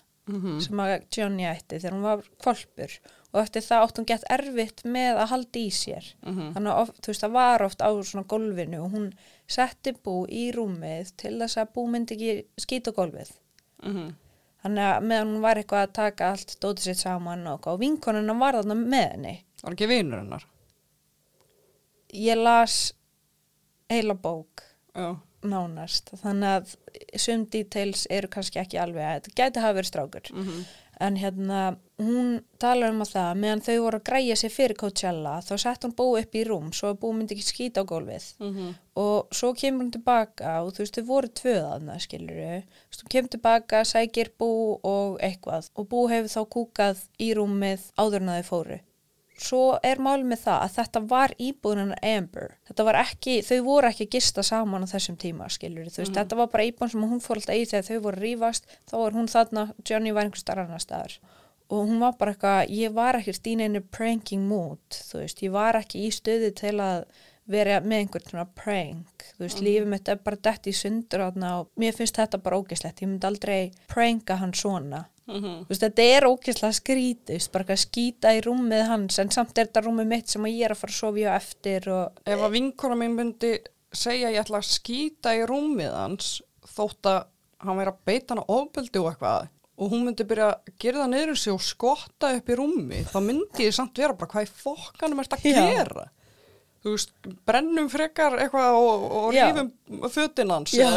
sem að Johnny ætti þegar hún var kvolpur og eftir það átt hún gett erfitt með að halda í sér. Þannig að oft, veist, það var oft á svona gólfinu og hún setti bú í rúmið til þess að bú myndi ekki skýta gólfið. Þannig að meðan hún var eitthvað að taka allt dótið sitt saman og, og vinkonuna var þarna með henni. Var ekki vinur hennar? ég las heila bók Já. nánast. Þannig að sum details eru kannski ekki alveg að þetta gæti hafa verið strákur en hérna hún talar um að það meðan þau voru að græja sér fyrir Coachella þá sett hún bú upp í rúm svo að bú myndi ekki skýta á gólfið. Og svo kemur hún tilbaka og þú veist þau voru tvöðaðna skilur þau kemur tilbaka, sækir bú og eitthvað. Og bú hefur þá kúkað í rúmið áður en að þau fóru svo er mál með það að þetta var íbúðunar Amber. Þetta var ekki, þau voru ekki að gista saman á þessum tíma, skilur þú veist, þetta var bara íbúðun sem hún fór alltaf í þegar þau voru rífast, þá var hún þarna, Johnny var einhver starf annar staðar. Og hún var bara eitthvað, ég var ekkert í neinu pranking mood, þú veist, ég var ekki í stöðu til að vera með einhvern svona prank, þú veist, lífið mitt er bara dett í sundur og mér finnst þetta bara ógislegt, ég myndi aldrei pranka hann svona. Þú veist, þetta er þú veist, bara eitthvað skýta í rúmið hans en samt er þetta rúmið mitt sem að ég er að fara að á eftir og Ef að vinkona mín myndi segja ég ætla að skýta í rúmið hans þótt að hann væri að beita hana ofbeldi og eitthvað og hún myndi byrja að gera það um sig og skotta upp í rúmi þá myndi ég samt vera bara hvað í fokkanum ert að Já. gera? Þú veist, brennum frekar eitthvað og, og rífum fötin hans Já,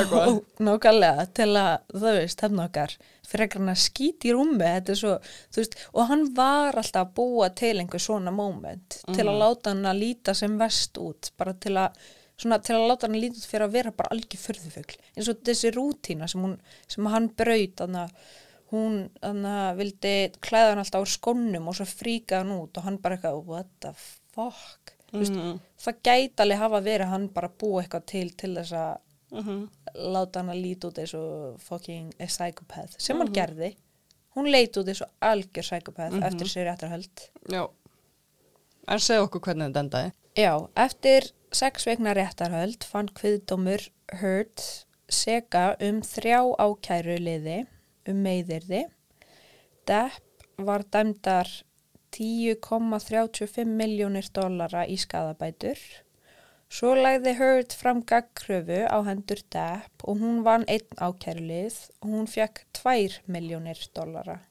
nákvæmlega til að, þú veist, hann okkar frekar hann að skýta í er svo, veist, og hann var alltaf að búa til einhver svona moment til að láta hann að líta sem vest út bara til að svona til að láta hann líta út fyrir að vera bara algjör fyrðufugl eins og þessi rútína sem, hún, sem hann braut þannig að hún að vildi klæða hann alltaf úr skónum og svo fríka hann út og hann bara eitthvað what the fuck? Mm veist, það gæti alveg hafa verið hann bara búa eitthvað til til þess að láta hann að líta út eins og fucking a psychopath sem hann gerði hún leit út eins og algjör psychopath eftir sér réttarhöld Já. en segð okkur hvernig þetta endaði Já, eftir sex vegna réttarhöld fann kviðdómur Hurt seka um þrjá ákæru liði um meiðirði. Depp var dæmdar 10,35 miljónir dollara í skadabætur. Svo lagði Hurt fram gagkröfu á hendur Depp og hún vann einn ákæru lið og hún fekk 2 miljónir dollara.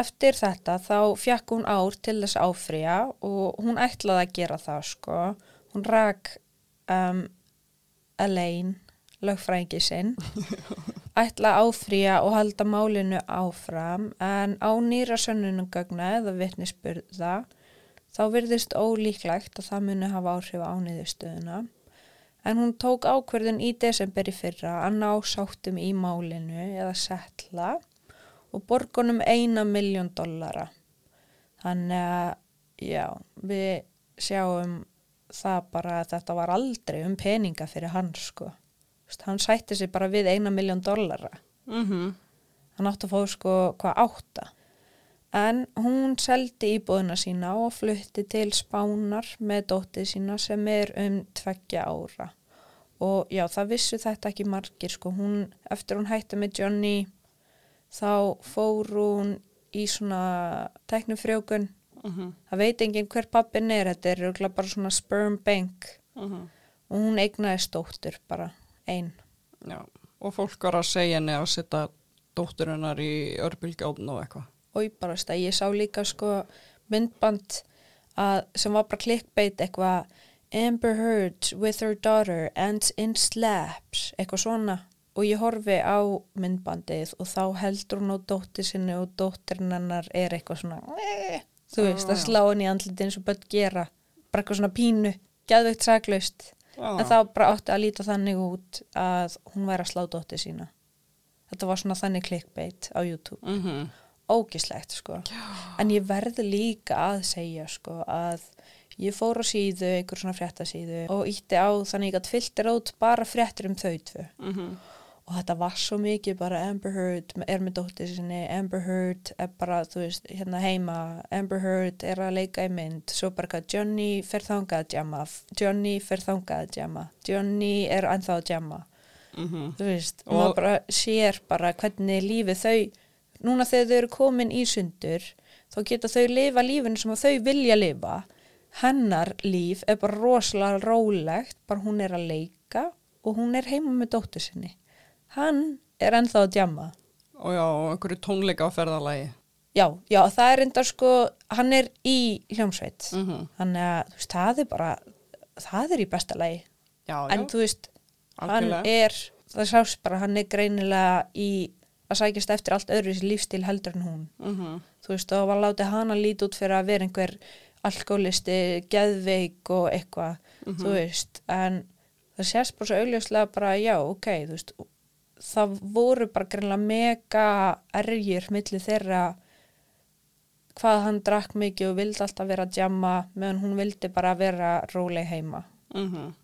Eftir þetta þá fjakk hún ár til þess að áfrýja og hún ætlaði að gera það sko. Hún rak um, Elaine, lögfrængi sinn, ætla að áfrýja og halda málinu áfram en á nýra sönnunugögna eða vitnisspurða þá virðist ólíklegt að það muni hafa áhrif á niðurstöðuna. En hún tók ákverðun í desember í fyrra að ná sáttum í málinu eða setla og borgunum eina miljón dollara. Þannig að, já, við sjáum það bara að þetta var aldrei um peninga fyrir hann, sko. Hann sætti sig bara við eina miljón dollara. mm -hmm. Hann átti að fá, sko, hvað átta. En hún seldi íbúðuna sína og flutti til Spánar með dóttið sína sem er um tveggja ára. og já, það vissu þetta ekki margir sko, hún, eftir hún hætti með Johnny þá fór hún í svona teknufrjókun það veit enginn hver pappin er þetta er bara svona sperm bank. Og hún eignaði stóttur bara ein. Já, og fólk var að segja henni að setja dótturinnar í örbylgjóðn og eitthvað. Veist að ég sá líka sko myndband að, sem var bara clickbait eitthvað Amber Heard with her daughter ends in slaps eitthvað svona. Og ég horfi á myndbandið og þá heldur hún á dóttir sinni og dóttirinn hennar er eitthvað svona "Eh", þú veist að slá henni í andliti eins og börn gera. Bara eitthvað svona pínu, geðveikt saklaust. Já. en það bara átti að líta þannig út að hún væri að slá dóttir sína. Þetta var svona þannig clickbait á YouTube. Mm -hmm. Ógislegt sko. En ég verði líka að segja sko að ég fór á síðu einhver svona fréttasíðu og ítti á þannig að filter át bara fréttir um þau tvö. Og þetta var svo mikið bara Amber Heard er með dóttir sinni Amber Heard er bara þú veist hérna heima Amber Heard er að leika í mynd svo bara hvað Johnny fer þangað að djama Johnny fer þangað að djama Johnny er ennþá að djama þú veist, og Og- maður bara sér bara hvernig lífið þau núna þegar þau eru komin í sundur þá geta þau lifa lífinu sem þau vilja lifa hennar líf er bara rosalega rólegt bara hún er að leika og hún er heima með dóttur sinni hann er ennþá að djama Og já, og einhverju tónleika á ferðalagi. já, já, það er enda sko hann er í hljómsveit Mhm. þannig að þú veist, það er bara það er í besta lagi Já, en já. þú veist, hann Algjörlega. er það sást bara, hann er greinilega í að sækjast eftir allt öðru lífstíl heldur en hún Mhm. þú veist, og var látið hana lítið út fyrir að vera einhver alkoholisti, geðveik og eitthvað, þú veist en það sést bara svo augljóslega bara, já, ok, þú veist það voru bara greinlega mega erjur milli þeirra hvað hann drakk mikið og vildi alltaf vera að djamma meðan hún vildi bara vera róleg heima Mhm.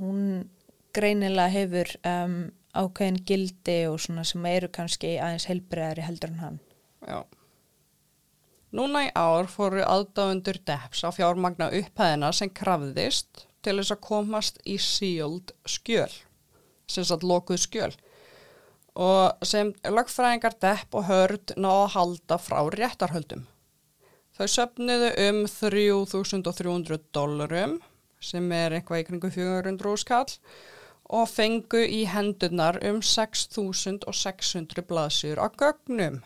hún greinilega hefur um, ákveðin gildi og svona sem eru kannski aðeins heilbriðari heldur en hann Já. Núna í ár fóru aðdáundur Depps að fjármagna upphæðina sem krafðist til þess að komast í sealed skjöl, sem satt lokuð skjöl og sem lögfræðingar Depp og Hörd ná að halda frá réttarhöldum. Þau söfniðu um 3300 dólarum sem er eitthvað í kringu 400 skall og fengu í hendurnar um 6600 blaðsjur á gögnum.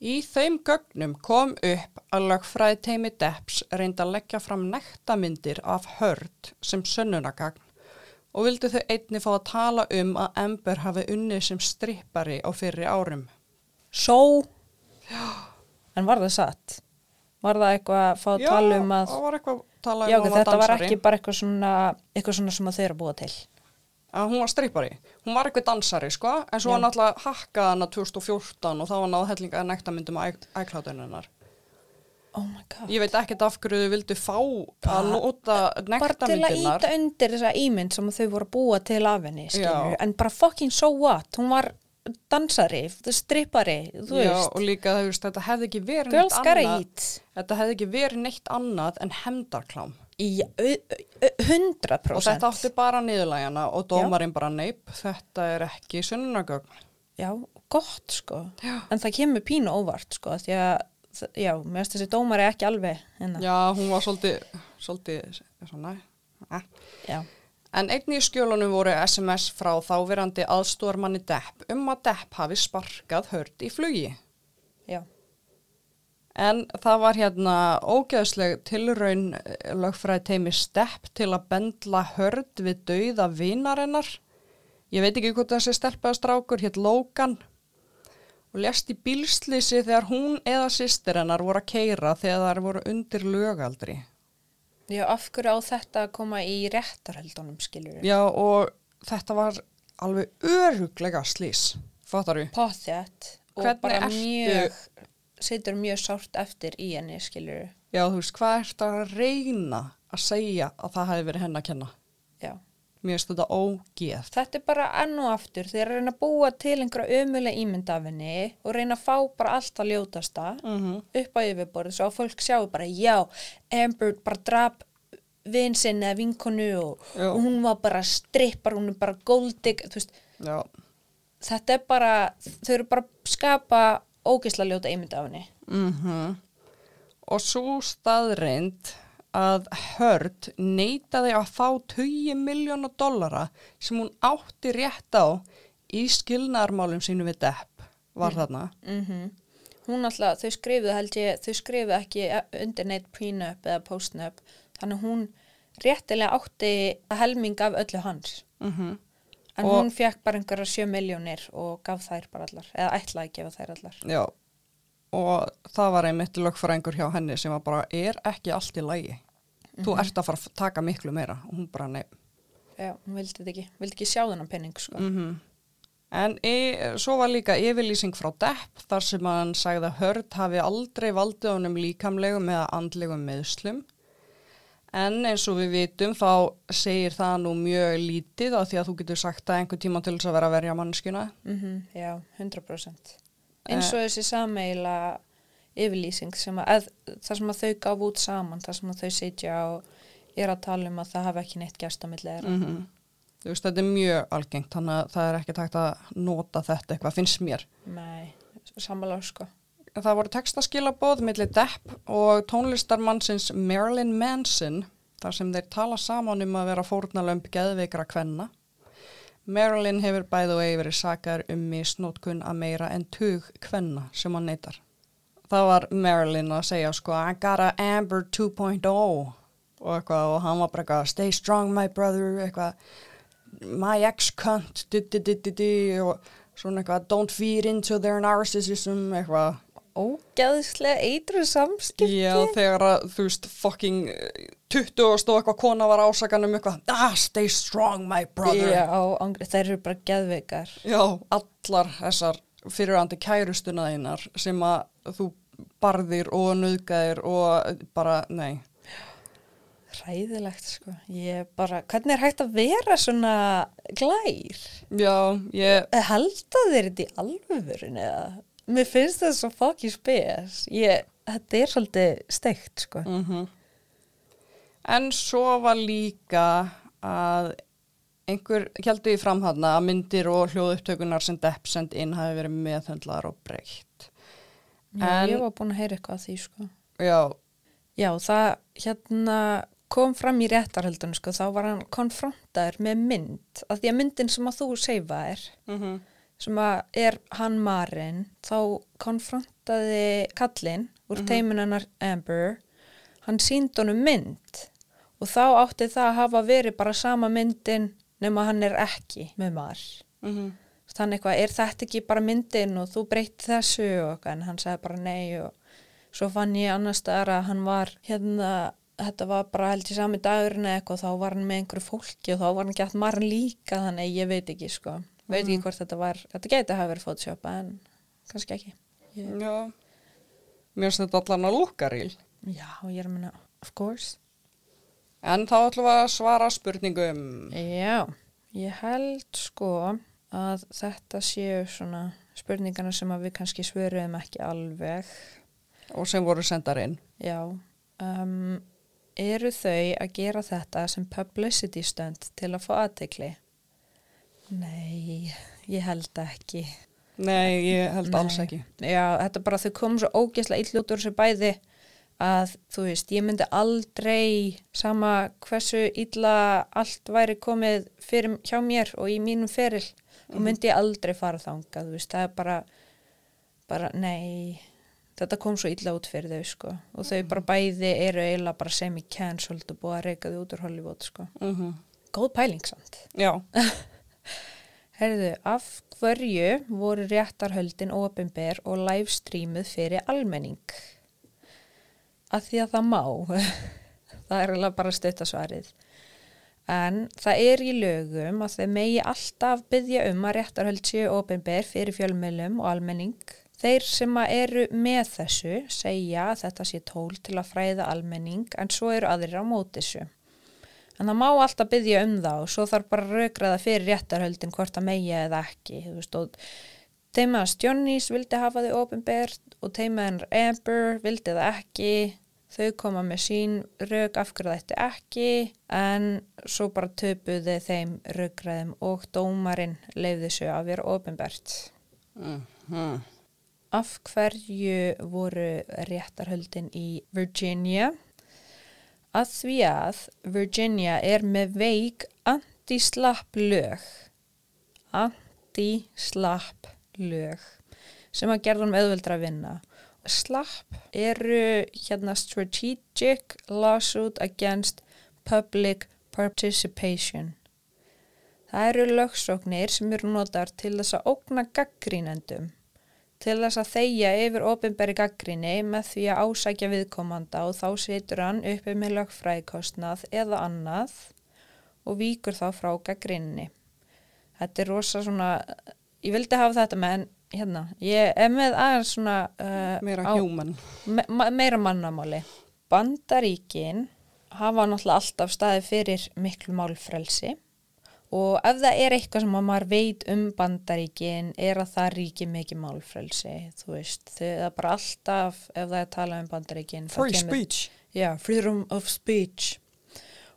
Í þeim gögnum kom upp að lögfræði teimi Depps reyndi að leggja fram nektamyndir af hörd sem sönnunagagn og vildi þau einni fá að tala um að Ember hafi unnið sem strippari á fyrri árum. Svo En var það satt? Var það eitthvað að fá að tala um að það var eitthvað að um Já, að hún þetta var ekki bara eitthvað svona eitthvað svona sem að þau eru að búa til. Að hún var strippari. Hún var eitthvað dansari, sko, en svo Já. alltaf hakkaði hana 2014 og þá var náð hellinga nektamyndum á æklátuninnar. Oh my god. Ég veit ekkert af hverju þau vildu fá að nota Bara til að íta undir þessa ímynd sem þau voru að búa til af henni en bara fucking so what? Hún var dansari, strippari þú Já, veist, og líka þú veist, þetta hefði ekki verið girls neitt annað. eat Þetta hefði ekki verið neitt annað en hemdarklám. í 100% Og þetta átti bara niðurlægjana og dómarinn bara neip, þetta er ekki sunnunagögn. Já, gott sko en það kemur pínu óvart sko því að, þ- já, mér finnst þessi dómari ekki alveg hérna. Já, hún var svolítið, svolítið, svona, eh. já. En einnig í skjölunum voru SMS frá þáverandi aðstóðarmanni Depp um að Depp hafi sparkað hörd í flugi. já. En það var hérna ógeðsleg tilraun eh, lögfræði teimi Stepp til að bendla hörd við dauða vinarinnar. Ég veit ekki hvort þessi stelpaða strákur hétt Logan og lest í bílslýsi þegar hún eða sýstir hennar voru að keira þegar þær voru undir lögaldri. Já, af hverju á þetta að koma í réttarhöldunum skilur Já og þetta var alveg öruglega slís, fattar við? Potþjætt og Hvernig bara ertu- mjög situr mjög sárt eftir í henni skilur Já þú veist, hvað ert að reyna að segja að það hefði verið henn að kenna? Finnst þetta ógeð. Þetta er bara enn og aftur að reyna að búa til einhverja ömulega ímynd af henni og reyna að fá bara allt að ljótasta Mhm. upp á yfirborð svo að fólk sjáu bara já, Amber bara drap vin sinni eða vinkonu og, og hún var bara strippar, hún er bara goldig, þetta er bara, þau eru bara að skapa ógeðsla ljóta ímynd af henni. mhm. Og svo staðreind að Hörd neitaði að fá 20 miljónu dollara sem hún átti rétt á í skilnaðarmálum sínu við Depp var þarna. Mm Hún alltaf, þau skrifuðu held ég, þau skrifuðu ekki undir neitt prenup eða postnup, þannig hún réttilega átti að helming af öllu hans. Mm En Og- hún fekk bara einhverja sjö miljónir og gaf þær bara allar, eða ætlaði að gefa þær allar. Já, og það var einmitt lögfræðingur hjá henni sem var bara, er ekki allt í lagi. Þú ert að fara að taka miklu meira og hún bara, nei. Já, hún vildi þetta ekki, vildi ekki sjá þennan penning, sko. Mm En e, svo var líka yfirlýsing frá Depp þar sem hann sagði að Hörd hafi aldrei valdið honum líkamlegum eða andlegum meðslum. En eins og við vitum þá segir það nú mjög lítið á því að þú getur sagt að einhver tíma til þess að vera að verja mannskjuna. Mm já, 100%. Eins og þessi sameila yfirlýsing sem að, það sem að þau gaf út saman, það sem að þau sitja og er að tala um að það hafi ekki neitt gæst á millið þeirra. Mm Þú veist, þetta er mjög algengt, þannig að það er ekki takt að nota þetta eitthvað, finnst mér. Nei, sammála sko. Það voru textaskilabóð millir Depp og tónlistarmannsins Marilyn Manson þar sem þeir tala saman um að vera fórnalömp geðveikra kvenna. Marilyn hefur bæðu og verið sakar um misnótkun að meira en tug kvenna sem hann neytar. Það var Marilyn að segja sko I got a Amber 2.0 og eitthvað og hann var bara eitthvað stay strong my brother eitthvað my ex cunt di, di, di, og svona eitthvað don't feed into their narcissism eitthvað Ógæðislega eitru samskipti. Já, þegar að, þú veist, fucking eh, 20 og stóð eitthvað kona var ásakan um eitthvað, ah, stay strong, my brother. Já, þær eru bara geðveikar. Já, allar þessar fyrirandi kærustuna þínar sem að þú barðir og nöðgæðir og bara, nei. Ræðilegt sko. Ég bara, hvernig er hægt að vera svona glær? Já, ég, held að þeir þetta í alvörun eða? Mér finnst það svo fucking spes. Ég, þetta er svolítið steikt sko. mm en svo var líka að einhver heldur í framhanna að myndir og hljóðupptökunar sem Depp send inn hafi verið meðhöndlar og breytt. Ég var búin að heyra eitthvað að því sko. Já, Já, það hérna kom fram í réttarhaldunum sko, þá var hann konfrontaður með mynd, af því að myndin sem að þú seifa er, mhm, sem að er hann Marin, þá konfrontaði kallinn úr teimunennar Amber, hann sínd honum mynd og þá átti það að hafa verið bara sama myndin nema hann er ekki með Mar. mhm, Þannig eitthvað, er þetta ekki bara myndin og þú breytti þessu og hann sagði bara nei og svo fann ég annars að hann var hérna, þetta var bara held í sami dagurinn eitthvað, þá var hann með einhverju fólki og þá var hann gett marn líka, þannig ég veit ekki sko, veit ekki hvort þetta var, þetta geti að hafa verið Photoshop en kannski ekki. Ég, já. Mér finnst þetta allan að lúkkaríl. já, ég er að minna, of course. En þá ætlum við að svara spurningum. Já, ég held sko að þetta séu svona spurningarna sem við kannski svöruðum ekki alveg. og sem voru sendar inn. Já, um, eru þau að gera þetta sem publicity stönd til að fá aðtekli? Nei, ég held ekki. Nei, ég held alls Nei. ekki. Já, þetta bara þau komum svo ógeðslega illa út úr þessu bæði að þú veist, ég myndi aldrei sama hversu illa allt væri komið fyrir hjá mér og í mínum feril og myndi ég aldrei fara þangað, þú veist, það er bara bara, nei þetta kom svo illa út fyrir þau, sko. Og þau bara bæði eru eiginlega bara semi-cancelled og búið að reyka þau út úr Hollywood, sko. Mm Góð pæling samt. Já, Herðu, af hverju voru réttarhöldin opinber og livestreamuð fyrir almenning? Að því að það má. það er alveg bara stuttasvarið. En það er í lögum að þau megi alltaf byggja um að réttarhöld séu opinber fyrir fjölmjölum og almenning. Þeir sem eru með þessu segja að þetta sé tól til að fræða almenning en svo eru aðrir á móti þessu. En það má alltaf byggja um það og svo þarf bara að raukraða fyrir réttarhöldin hvort það megja eða ekki. Teimaðans Johnnys vildi hafa þau ofinbert og teimaðan Amber vildi það ekki. þau koma með sín rauk af hverju þetta ekki en svo bara töpuði þeim raukræðum og dómarinn leiði svo að vera ofinbært. Mhm. Af hverju voru réttarhöldin í Virginia? Að því að Virginia er með veik anti-slapp lög. Anti-slapp lög sem að gerða um auðveldra að vinna. Slapp eru hérna strategic lawsuit against public participation. Það eru lögsóknir sem eru notar til þess að ógna gaggrínendum, til þess að þeia yfir ofinberi gaggríni með því að ásækja viðkomanda og þá situr hann uppi með lögfræðikostnað eða annað og víkur þá frá gaggríninni. Þetta er rosa svona, ég vildi hafa þetta með en hérna, ég er með aðeins svona uh, Meira á- human. me meira mannamáli. Bandaríkin hafa náttúrulega alltaf staði fyrir miklu málfrelsi og ef það er eitthvað sem að maður veit um Bandaríkin er að það ríki mikið málfrelsi, þú veist, það er bara alltaf ef það er talað um Bandaríkin. Free kemur- speech. Já, freedom of speech.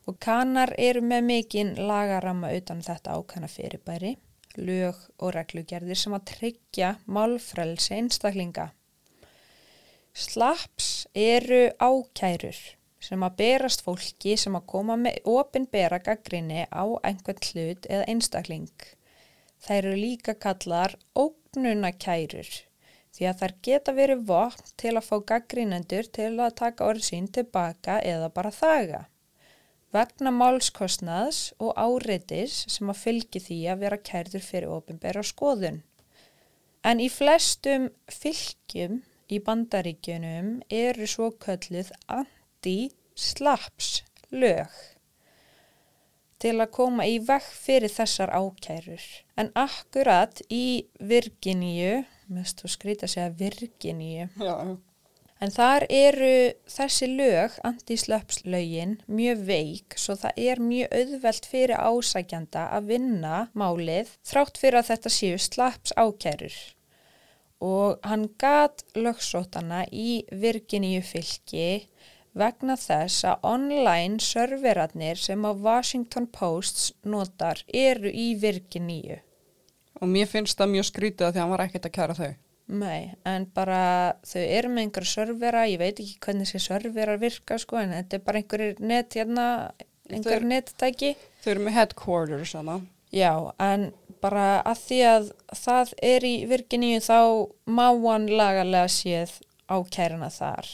Og kanar eru með mikinn lagaramma utan þetta ákvæmna fyrirbæri, lög og reglugerðir sem að tryggja málfrelsi einstaklinga. Slaps eru ákærur sem að berast fólki sem að koma með opinbera gaggrinni á einhvern hlut eða einstakling. Þær eru líka kallar ógnunakærur því að þær geta verið vopn til að fá gaggrínendur til að taka orð sín tilbaka eða bara þaga. Vegna málskostnaðs og áreitis sem að fylgi því að vera kærður fyrir opinbera skoðun. En í flestum fylgjum í bandaríkjunum eru svo kölluð anti-slaps lög til að koma í vekk fyrir þessar ákærur. En akkurat í Virginíu, mest þú skrýta að segja Virginíu, En þar eru þessi lög, anti-slöpslögin, mjög veik svo það er mjög auðvelt fyrir ásækjanda að vinna málið þrátt fyrir að þetta séu slaps ákærur. Og hann gat lögsótana í Virginíu fylki vegna þess að online serverarnir sem að Washington Post notar eru í Virginíu. og mér finnst það mjög skrítið að því að hann var ekkert að kæra þau. Nei, en bara þau eru með einhverja servera, ég veit ekki hvernig þessi serverar virka sko, en þetta er bara einhverjir net hérna, einhver Þau- nettæki. Þau eru með headquarters hana. Já, en bara að því að það er í Virginíu þá má hann lagalega séð ákærana þar.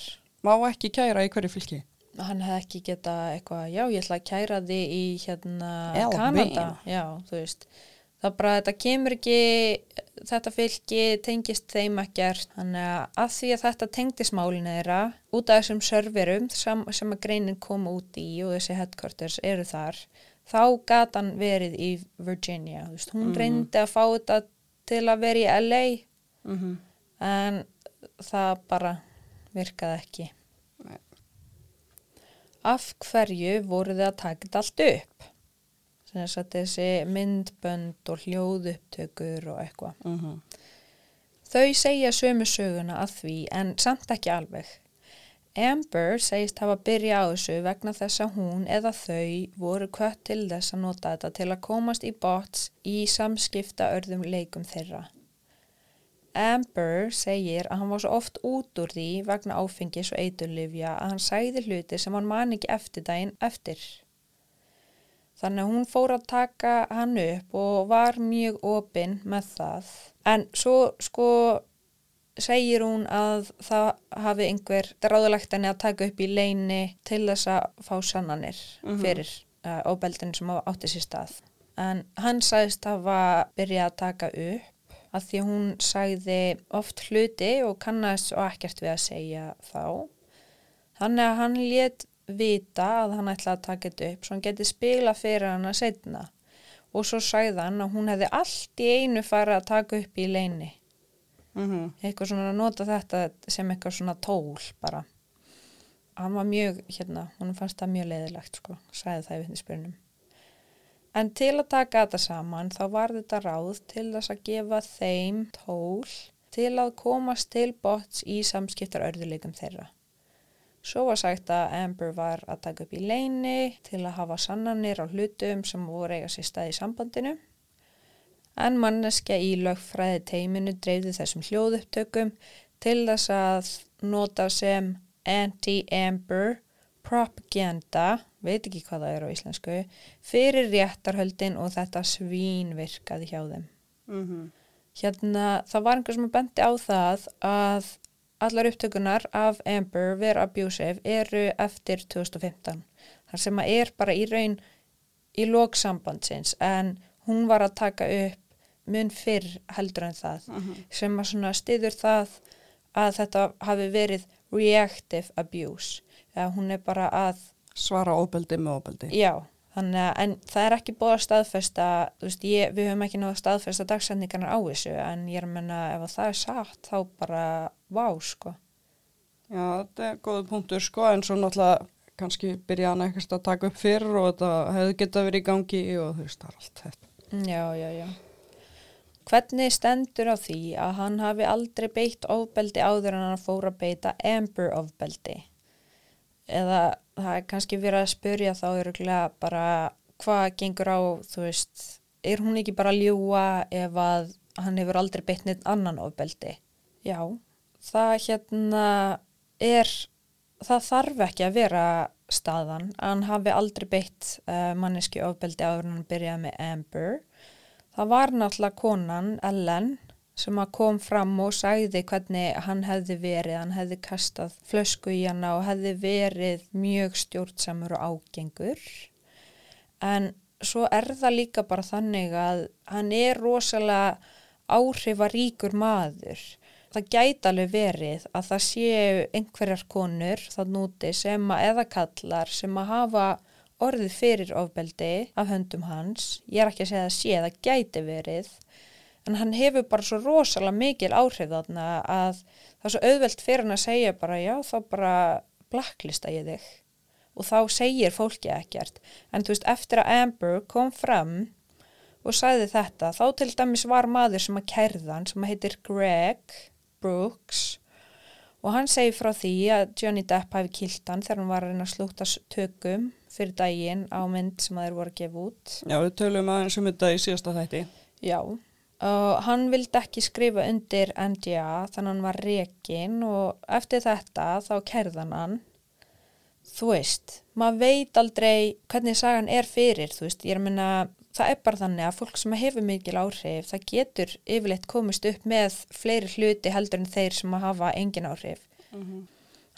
Má ekki kæra í hverju fylki? Hann hefði ekki geta eitthvað, já, ég ætla að kæra þig í hérna Alabama. Kanada. Já. Það bara, þetta kemur ekki, þetta fylki tengist þeim ekkert. Þannig að að því að þetta tengdist málinu þeirra, út af þessum serverum sem, sem að greinin kom út í og þessi headquarters eru þar, þá gat hann verið í Virginia. Veist, hún reyndi að fá þetta til að vera í LA, Mm en það bara virkaði ekki. Nei. Af hverju voru þið að taka þetta allt upp? Sem þess að þessi myndbönd og hljóðupptökur og eitthvað. -hmm. Þau segja sömu söguna að því en samt ekki alveg. Amber segist hafa byrja á þessu vegna þess að hún eða þau voru kvött til þess að nota þetta til að komast í bots í samskipta örðum leikum þeirra. Amber segir að hann var svo oft út úr því vegna áfengis og eiturlifja að hann sæði hluti sem hann man ekki eftir daginn eftir. Þannig að hún fór að taka hann upp og var mjög opinn með það. En svo sko segir hún að það hafi einhver ráðulegt henni að taka upp í leini til þess að fá sannanir fyrir uh, óbeldinu sem átti sér stað. En hann sagðist hafa byrjað að taka upp að því hún sagði oft hluti og kannast og ekkert við að segja þá. Þannig að hann lét vita að hann ætlaði að taka þetta upp svo hann geti spila fyrir hana setna og svo sagði hann að hún hefði allt í einu farið að taka upp í leini Mm eitthvað svona að nota þetta sem eitthvað svona tól bara. Hann var mjög, hérna, hún fannst það mjög leiðilegt sko, sagði það í vittnisspyrnum en til að taka þetta saman þá var þetta ráð til þess að gefa þeim tól til að komast til bots í samskiptar örðuleikum þeirra Svo var sagt að Amber var að taka upp í leini til að hafa sannanir á hlutum sem voru eiga sér stað í sambandinu. En manneskja í lögfræði teiminu dreifði þessum hljóðupptökum til þess að nota sem anti-Amber propaganda, veit ekki hvað það er á íslensku, fyrir réttarhöldin og þetta svín virkaði hjá þeim. Hérna, það var einhver sem bendi á það að allar upptökunar af Amber Vera Abusive eru eftir 2015. Þar sem að er bara í raun í lóksambandsins en hún var að taka upp mun fyrr heldur en það sem að svona stiður það að þetta hafi verið reactive abuse eða hún er bara að Svara óbeldi með óbeldi. Já, þannig að en það er ekki búið að staðfesta, þú veist, ég, við höfum ekki náðu að staðfesta dagsendingarnar á þessu en ég er að menna ef að það er satt þá bara, vá, sko. Já, þetta er góða punktur sko en svo náttúrulega kannski byrja hann ekkert að taka upp fyrr og þetta hefði geta verið í gangi og þú veist það er allt þetta. Já, já, já. Hvernig stendur á því að hann hafi aldrei beitt ofbeldi áður en hann fór að beita Amber ofbeldi? Eða það er kannski verið að spyrja þá öruglega bara hvað gengur á, þú veist, er hún ekki bara að ljúa ef að hann hefur aldrei beitt neitt annan ofbeldi? Já, það hérna er, það þarf ekki að vera staðan að hann hafi aldrei beitt uh, manneski ofbeldi áður en hann byrjaði með Amber. Það var náttúrulega konan, Ellen, sem að kom fram og sagði hvernig hann hefði verið, hann hefði kastað flösku í hana og hefði verið mjög stjórnsamur og ágengur. En svo er það líka bara þannig að hann er rosalega áhrifaríkur maður. Það gæti alveg verið að það séu einhverjar konur það núti sem að eða kallar sem að hafa orðið fyrir ofbeldi af höndum hans. Ég er ekki að segja að sé, það gæti verið. En hann hefur bara svo rosalega mikil áhrif þarna að það er svo auðvelt fyrir hann að segja bara já þá bara blacklista ég þig. Og þá segir fólki ekkert. En þú veist eftir að Amber kom fram og sagði þetta þá til dæmis var maður sem að kærðan sem að heitir Greg Brooks og hann segi frá því að Johnny Depp hafi kilt hann þegar hann var að reyna að slúta tökum fyrir daginn á mynd sem þeir voru að gefa út. Já, við tölum aðeins um þetta í síðasta þætti. Já, og hann vildi ekki skrifa undir NDA þannig hann var rekin og eftir þetta þá kærðan hann. Þú veist, maður veit aldrei hvernig sagan er fyrir, þú veist, ég er að minna, það er bara þannig að fólk sem hefur mikil áhrif, það getur yfirleitt komist upp með fleiri hluti heldur en þeir sem að hafa engin áhrif.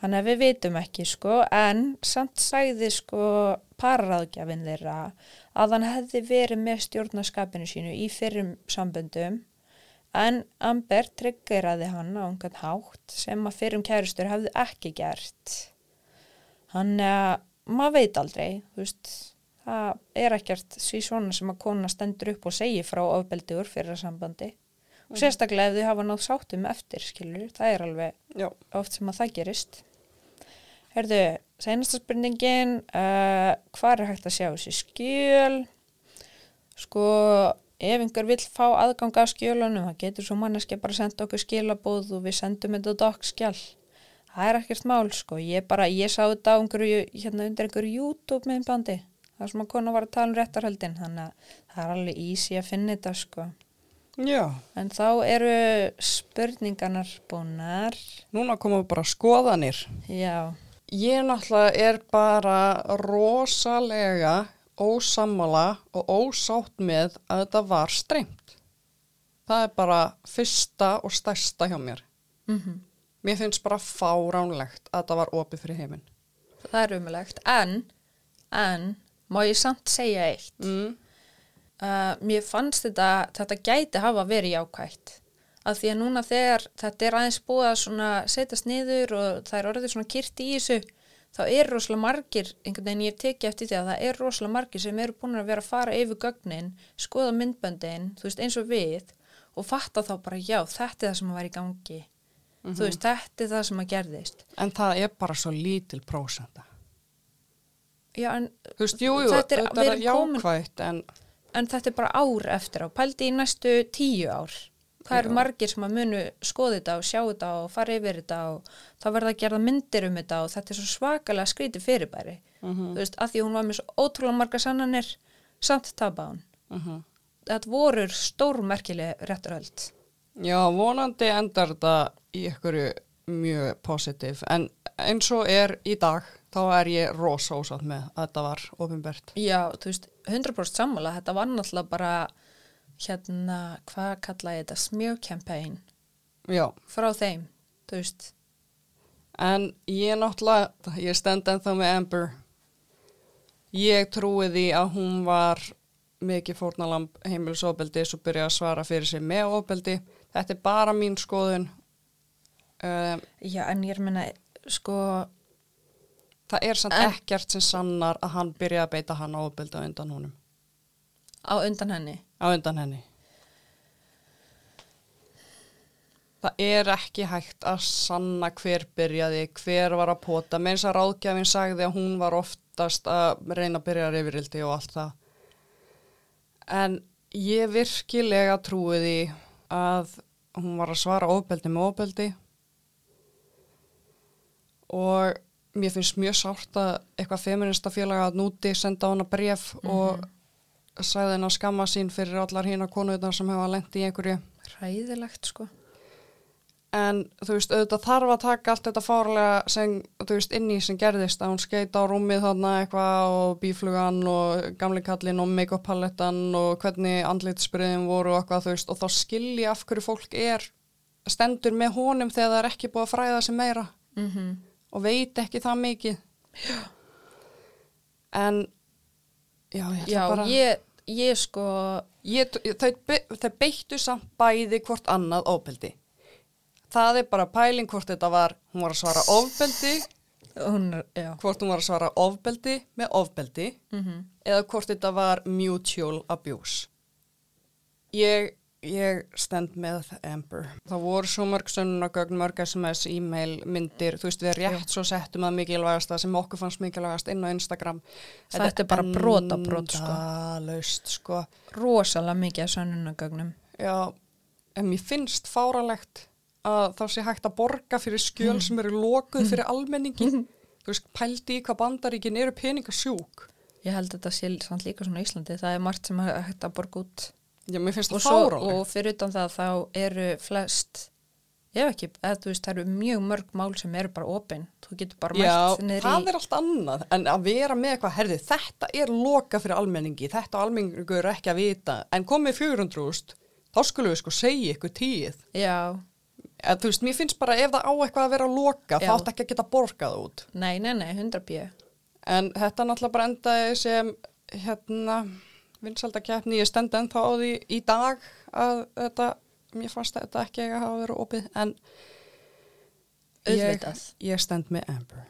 Þannig að við vitum ekki sko, en samt sagði sko pararáðgjafinn þeirra að hann hefði verið með stjórnaskapinu sínu í fyrrum samböndum en Amber tryggeraði hann á einhvern hátt sem að fyrrum kærustur hefði ekki gert. Hann, uh, maður veit aldrei, þú veist, það er ekkert sví svona sem að kona stendur upp og segir frá ofbeldiður fyrir sambandi. Og sérstaklega ef þau hafa náð sáttum eftir, skilur, það er alveg Já, oft sem að það gerist. Herðu, seinasta spurningin, uh, hvað er hægt að sjá þessi skjöl? Sko, ef einhver vill fá aðgang af skjölunum, það getur svo manneski bara að senda okkur skilabóð og við sendum þetta dokkskjál. Það er ekkert mál, sko. Ég bara, ég sá þetta á einhverju, hérna undir einhverju YouTube myndbandi. Það sem að kona var að tala um réttarhöldin, þannig að það er alveg easy að finna þetta, sko. já. En þá eru spurningarnar búnar. Núna komum við bara skoðanir. Já. Ég náttúrulega er bara rosalega ósammála og ósátt með að þetta var strengt. Það er bara fyrsta og stærsta hjá mér. Mm Mér finnst bara fáránlegt að þetta var opið fyrir heiminn. Það er umulegt, en, en, má ég samt segja eitt. Mm. Uh, mér fannst þetta, þetta gæti hafa verið jákvætt. Af því að núna þegar þetta er aðeins búið að setjast niður og það er orðið svona kyrt í þessu, þá er rosalega margir, einhvern veginn ég hef tekið eftir því að það er rosalega margir sem eru búin að vera að fara yfir gögnin, skoða myndböndin, þú veist eins og við, og fatta þá bara já, þetta er það sem að vera í gangi. Þú veist, þetta er það sem að gerðist. En það er bara svo lítil prósenda. Já, en Þú veist, jú, jú, Þetta er- er jákvætt, en en þetta er bara ár eftir á, pældi í næstu tíu ár það eru margir sem að munu skoða þetta og sjá þetta og fara yfir þetta og það verða að gera myndir um þetta og þetta er svo svakalega skrítið fyrirbæri. Þú veist, að því hún var með svo ótrúlega marga sannanir samt tapa hún. Þetta voru stórmerkileg rétturhöld Já, vonandi endar þetta í einhverju mjög positív en eins og er í dag þá er ég rosa ósátt með að þetta var ofinbært. Já, þú veist, 100% sammála, þetta var náttúrulega bara hérna, hvað kalla ég þetta, Já, frá þeim, þú veist, en ég náttúrulega, ég stend ennþá með Amber. Ég trúi því að hún var mikið fórnalamb heimilisofbeldi svo byrja að svara fyrir sig með ofbeldi. Þetta er bara mín skoðun. Um, já, en ég meina, sko, það er samt En- ekkert sem sannar að hann byrja að beita hann ofbeldi á undan honum. Á undan henni, á undan henni. Það er ekki hægt að sanna hver byrjaði, hver var að pota. Með eins að ráðgjafinn sagði að hún var oftast að reyna að byrja yfirildi og allt það. En ég virkilega trúi því að hún var að svara ofbeldi með ofbeldi og mér finnst mjög sárt að eitthvað feminista félaga að núti senda á hana bref og sagði henn að skamma sín fyrir allar hína konuðnar sem hefa lent í einhverju. hræðilegt, sko. En þú veist, auðvitað þarf að taka allt þetta fárlega sem, þú veist, inn í sem gerðist að hún skeita á rúmið þarna eitthvað og bíflugan og gamli kallinn og make-up palettan og hvernig andlitsbriðin voru og eitthvað, þú veist, og þá skilji af hverju fólk er stendur með honum þegar það er ekki búið að fræða sig meira Mm og veit ekki það mikið. Já. En, já, ég Já, bara... ég, ég sko, Ég, þau, þau beittu samt bæði hvort annað ofbeldi. Það er bara pæling hvort þetta var, hún var að svara ofbeldi, hún, hvort hún var að svara ofbeldi með ofbeldi mhm, eða hvort þetta var mutual abuse. Ég, ég stend með Amber. Það voru svo mörg sönnunagögn, mörg SMS, e-mail, myndir, þú veist við rétt svo settum að mikilvægasta sem okkur fannst mikilvægast inn á Instagram. Þetta er bara brot á brot, sko. Endalaust, sko. rosalega mikið af sönnunagögnum. Já, en mér finnst fáralegt að þá sé hægt að borga fyrir skjöl sem eru lokuð fyrir almenningi. Þú veist, pældi í hvað bandaríkin eru peningasjúk. Ég held að þetta sé samt líka svona Íslandi, það er margt sem er hægt að borga út. Já, mér finnst það svo, fáralegt. og fyrir utan það þá eru flest ef ekki, eða þú veist, það eru mjög mörg mál sem eru bara opinn, þú getur bara Já, mætt niður það í er allt annað, en að vera með eitthvað, herði, þetta er loka fyrir almenningi, þetta á almenningu er ekki að vita, en komið 400.000, þá skulum við sko segja ykkur tíð. já, Eða, þú veist, mér finnst bara ef það á eitthvað að vera loka, Já. þá átt ekki að geta borgað út. nei, nei, nei, 100 bjö En þetta náttúrulega bara endaði sem, hérna, vinsaldakefni, ég stend ennþá á því í dag að þetta, mér fannst þetta ekki að hafa verið opið, en ég, ég stend með Amber.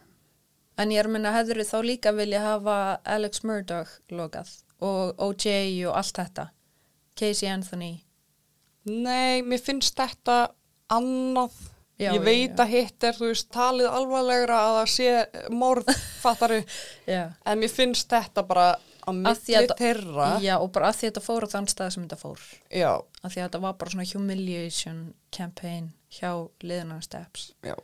en ég er að minna hefur þá líka vilja hafa Alex Murdoch lokað og OJ og allt þetta Casey Anthony Nei, mér finnst þetta annað. Já, ég veit já. að hitt er, þú veist, talið alvarlegra að það sé já, en mér finnst þetta bara á Af milli að- þeirra. já og bara að því þetta fór á þann stað sem þetta fór Já, að því að þetta var bara svona humiliation campaign hjá liðunar steps já.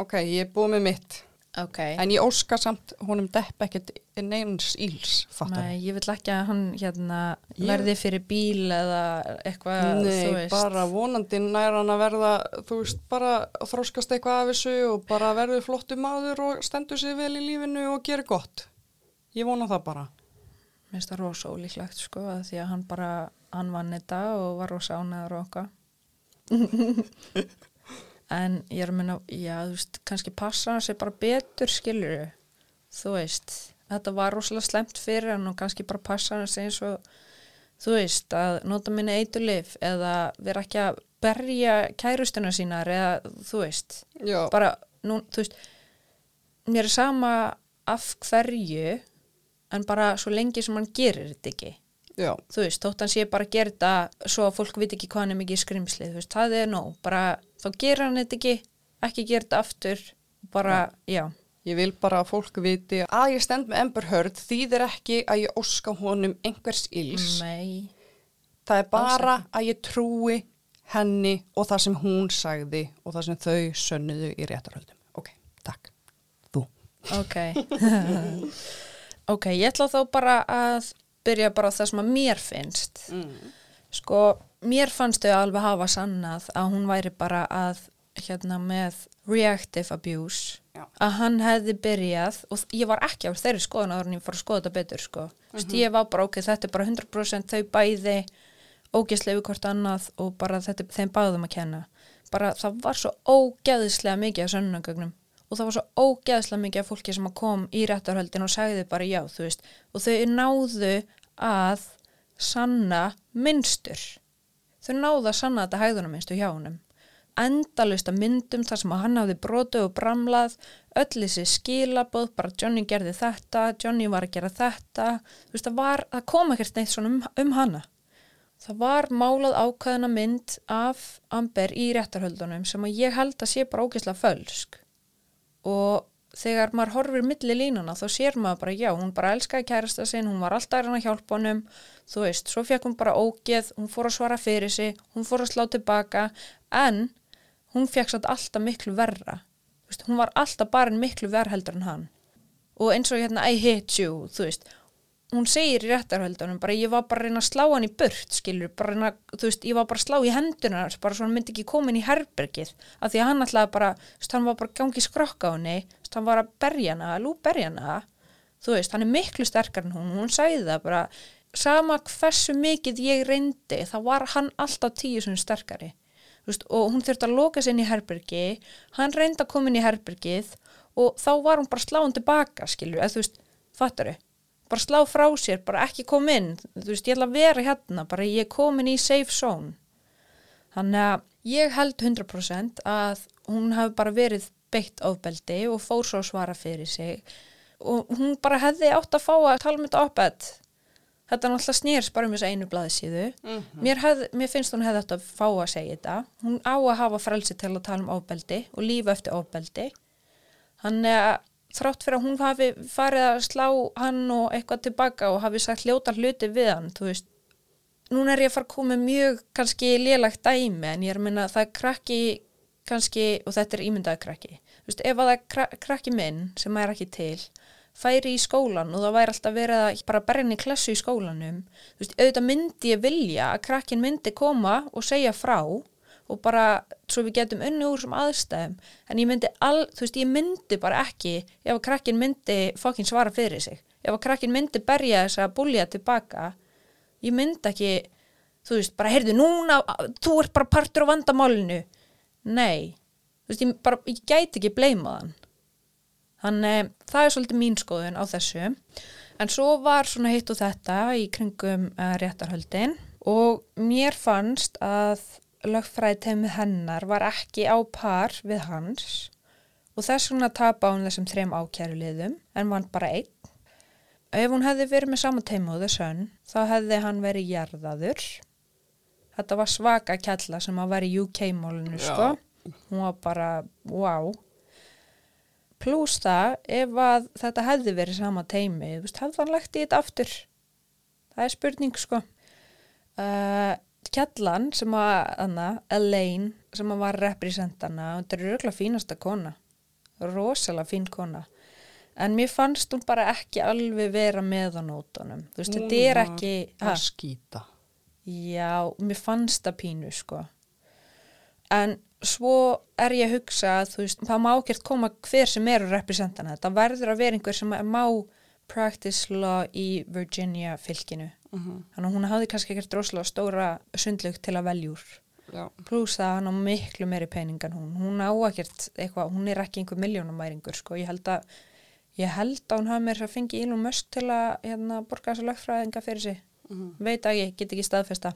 Ok, ég er búið með mitt. ok, En ég óska samt honum depp ekkert neins íls. Nei, ég vil ekki að hann hérna verði fyrir bíl eða eitthvað, Nei, bara vonandi nær hann að verða, þú veist, bara þróskast eitthvað af þessu og bara verður flottu maður og stendur sig vel í lífinu og gerir gott. Ég vona það bara. Mér finnst það rosa ólíklegt, sko, að því að hann bara, hann vann þetta og var rosa ánæður og okkar. en ég er að minna, já, þú veist, kannski passa hann sér bara betur, skilur þú veist, þetta var rosalega slemt fyrir hann og kannski bara passa hann sér eins og, þú veist, að nota minni eitulif eða vera ekki að berja kærustuna sínar eða, þú veist, Já, bara, nú, þú veist mér er sama af hverju en bara svo lengi sem hann gerir þetta ekki já, þú veist, þótt hann sé bara að gera þetta svo að fólk veit ekki hvað hann er mikið skrimsli þú veist, það er nóg, bara þá gerir hann þetta ekki, ekki gera þetta aftur bara, já, ég vil bara að fólk viti að ég stend með Amber Heard þýðir ekki að ég óska honum einhvers íls. nei það er bara að ég trúi henni og það sem hún sagði og það sem þau sönnuðu í réttarhöldum. Ok, takk. Þú. Ok. ok, ég ætla þá bara að byrja bara á það sem að mér finnst. Sko, mér fannst þau alveg hafa sannað að hún væri bara að, hérna, með reactive abuse, Já. að hann hefði byrjað, og ég var ekki á þeirri skoðun áður en ég fór að skoða þetta betur, sko. Þú veist, ég var bara, ok, þetta er bara 100% þau bæði ógeðslega við hvort annað og bara þetta er þeim báðum að kenna. Bara það var svo ógeðslega mikið af sönnunagögnum og það var svo ógeðslega mikið af fólki sem kom í réttarhöldin og sagði bara já, þú veist, og þau náðu að sanna minnstur. Þau náðu að sanna þetta hægðunarminnstu hjá honum. Endalust að myndum þar sem hann hafði brotu og bramlað, öll þessi skilabóð, bara Johnny gerði þetta, Johnny var að gera þetta, þú veist, það var, það kom ekkert neitt svona um, um hana. Það var málað ákveðina mynd af Amber í réttarhöldunum sem að ég held að sé bara ógeðslega fölsk og þegar maður horfir milli línuna þá sér maður bara já, hún bara elskaði kærasta sinn, hún var alltaf reyna að hjálpa honum, þú veist, svo fekk hún bara ógeð, hún fór að svara fyrir sig, hún fór að slá tilbaka. En hún fekk satt alltaf miklu verra, veist, hún var alltaf bara miklu verð heldur en hann. Og eins og hérna I hate you, þú veist, hún segir í réttarhöldunum bara ég var bara að reyna að slá hann í burt skilur, bara reyna, þú veist, ég var bara að slá í hendunar bara svo hann myndi ekki koma inn í herbergið. Af því að hann alltaf bara, þú veist, hann var bara gangi skrokka á henni, þú veist, hann var að berja hana lú berja hana, þú veist hann er miklu sterkar en hún, hún sagði það bara sama hversu mikið ég reyndi, þá var hann alltaf tíu sem sterkari, þú veist, og hún þurfti að loka sér inn í herbergi hann reyndi að koma inn í herbergið og þá var hún bara sláðan tilbaka, skilur, eða þú veist, fattaru bara slá frá sér, bara ekki koma inn. Þú veist, ég ætla að vera hérna, bara ég er komin í safe zone. Þannig að ég held 100% að hún hafi bara verið beitt ofbeldi og fór svo að svara fyrir sig. Og hún bara hefði átt að fá að tala um þetta opet þetta er náttúrulega snýrs bara um þess einu blaði síðu mér, hef, mér finnst hún hefði átt að fá að segja þetta. Hún á að hafa frelsi til að tala um ofbeldi og lífa eftir ofbeldi. Þannig að þrátt fyrir að hún hafi farið að slá hann og eitthvað tilbaka og hafi sagt ljóta hluti við hann, þú veist núna er ég að fara að koma mjög kannski lélagt dæmi en ég er að minna að það er krakki kannski, og þetta er ímyndaði krakki. Þú veist, ef að það kra krakki minn sem er ekki til, færi í skólan og það væri alltaf verið að bara í klassu í skólanum, þú veist, auðvitað myndi ég vilja að krakkin myndi koma og segja frá og bara svo við getum unni úr sem aðstæðum. En ég myndi, all, þú veist, ég myndi bara ekki ef að krakkin myndi fokkin svara fyrir sig, ef að krakkin myndi berja þess að búlja tilbaka ég myndi ekki, þú veist, bara heyrðu núna, þú ert bara partur á vandamálinu, nei. Þú veist, ég bara, ég gæti ekki bleima þann þannig, það er svolítið mín skoðun á þessu. En svo var svona hitt og þetta í kringum uh, réttarhöldin og mér fannst að lögfræðiteimið hennar var ekki á par við hans og þess vegna tapa hún þessum þrem ákjæruliðum en vann bara einn. Ef hún hefði verið með sama teimuðu sönn þá hefði hann verið jarðaður. Þetta var svaka kjalla sem að vera í UK-málinu sko. Hún var bara, wow. Plús það, ef að þetta hefði verið sama teimi, þú veist, hefði hann lagt í þetta aftur. Það er spurning sko. Uh, Kjallan sem að, anna, Elaine, sem að var representana, þetta er röglega fínasta kona, rosalega fín kona, en mér fannst hún bara ekki alveg vera með á nótunum, þú veist, þetta er ekki, Að skýta. já, mér fannst það pínu, sko, en svo er ég að hugsa að, þú veist, það má ekkert koma hver sem eru representana, þetta verður að vera einhver sem má practice law í Virginia fylkinu, þannig að hún hafði kannski ekkert droslega stóra sundlug til að veljúr Já. pluss að hann á miklu meiri pening en hún. Hún á ekkert eitthvað, hún er ekki einhver miljónumæringur sko, ég held að ég held að hún hafi mér að fengi Elon Musk til að hérna, borga þessa lögfræðinga fyrir sig. Veit að ég get ekki staðfesta.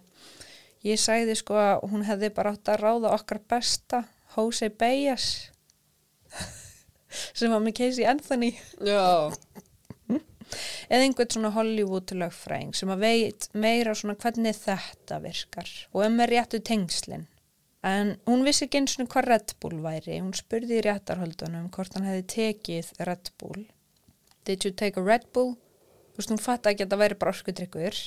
Ég sagði sko að hún hefði bara átt að ráða okkar besta Jose Baez sem var með Casey Anthony. Já. Eða einhvern svona Hollywood lögfræðing sem að veit meira svona hvernig þetta virkar og um með réttu tengslin. En hún vissi ekki eins og hvað Red Bull væri. Hún spurði í réttarhöldunum hvort hann hefði tekið Red Bull. Did you take a Red Bull? Þú veist, hún fatt ekki að það væri bara orkudrykkur.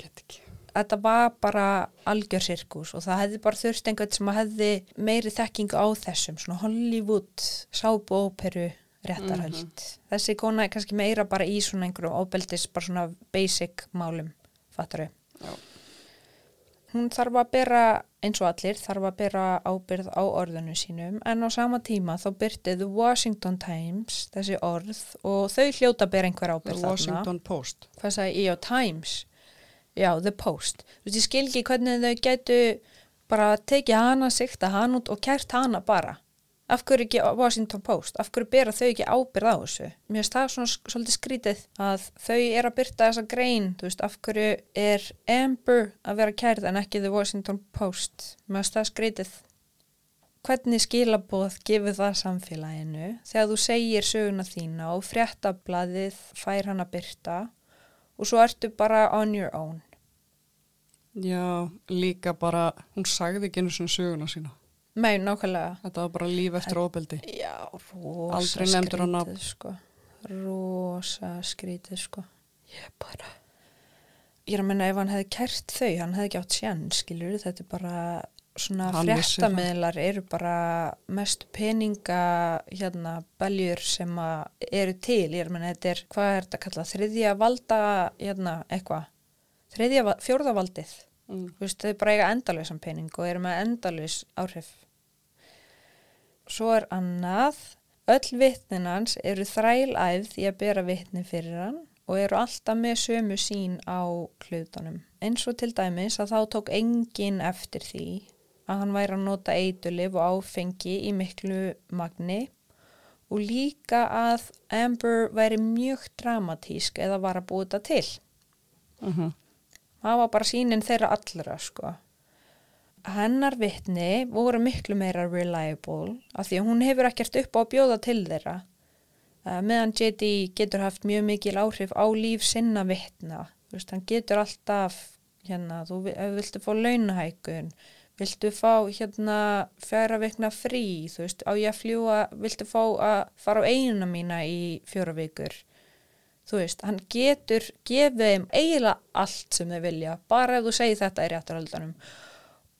Get ekki. þetta var bara algjör sirkus og það hefði bara þurft einhvern sem að hefði meiri þekkingu á þessum, svona Hollywood sábóperu réttarhöld. Þessi kona er kannski meira bara í svona einhverjum óbeldis, bara svona basic málum, fattar Já. Hún þarf að bera, eins og allir, þarf að bera ábyrð á orðinu sínum en á sama tíma þá byrti The Washington Times þessi orð og þau hljóta að bera einhver ábyrð þarna Washington Post. hvað sagði ég á Times já, The Post þú veist, ég skil ekki hvernig þau gætu bara tekið hana, sikta hana út og kært hana bara af hverju ekki Washington Post, af hverju bera þau ekki ábyrð á þessu mér finnst það svona svolítið skrítið að þau er að byrta þessa grein þú veist, af hverju er Amber að vera kærð en ekki The Washington Post mér finnst það skrítið hvernig skilabóð gefur það samfélaginu þegar þú segir söguna þína og fréttablaðið fær hann að byrta og svo ertu bara on your own. Já, líka bara, hún sagði ekki einu svona söguna sína. Nei, nákvæmlega. Þetta var bara líf eftir ofbeldi. Já, rosa skrítið, sko. Rosa skrítið, sko. Ég bara... Ég er að menna ef hann hefði kært þau, hann hefði ekki átt sjans, skilur, þetta er bara svona fréttamiðlar eru bara mest peninga hérna beljur sem að eru til, ég er að menna þetta er, hvað er þetta að kalla, þriðja valda, hérna, eitthvað, þriðja, va- fjórða valdið, Mm. þú veist, þau bara eiga endalösan pening og eru með endalös áhrif. Svo er annað, öll vitninans eru þrælæfð í að bera vitni fyrir hann og eru alltaf með sömu sín á hlutunum. Eins og til dæmis að þá tók enginn eftir því að hann væri að nota eitulif og áfengi í miklu magni og líka að Amber væri mjög dramatísk eða var að búa þetta til. Mhm. Það var bara sínin þeirra allra, sko. Hennar vitni voru miklu meira reliable af því að hún hefur ekkert upp á að bjóða til þeirra. Uh, meðan JD getur haft mjög mikil áhrif á líf sinna vitna. Þú veist, hann getur alltaf, hérna, þú viltu fá launahækun, viltu fá hérna fjara vikna frí, þú veist, á ég að fljúa, viltu fá að fara á einuna mína í fjóra vikur þú veist, hann getur gefið þeim eiginlega allt sem þeir vilja bara ef þú segir þetta í réttaröldanum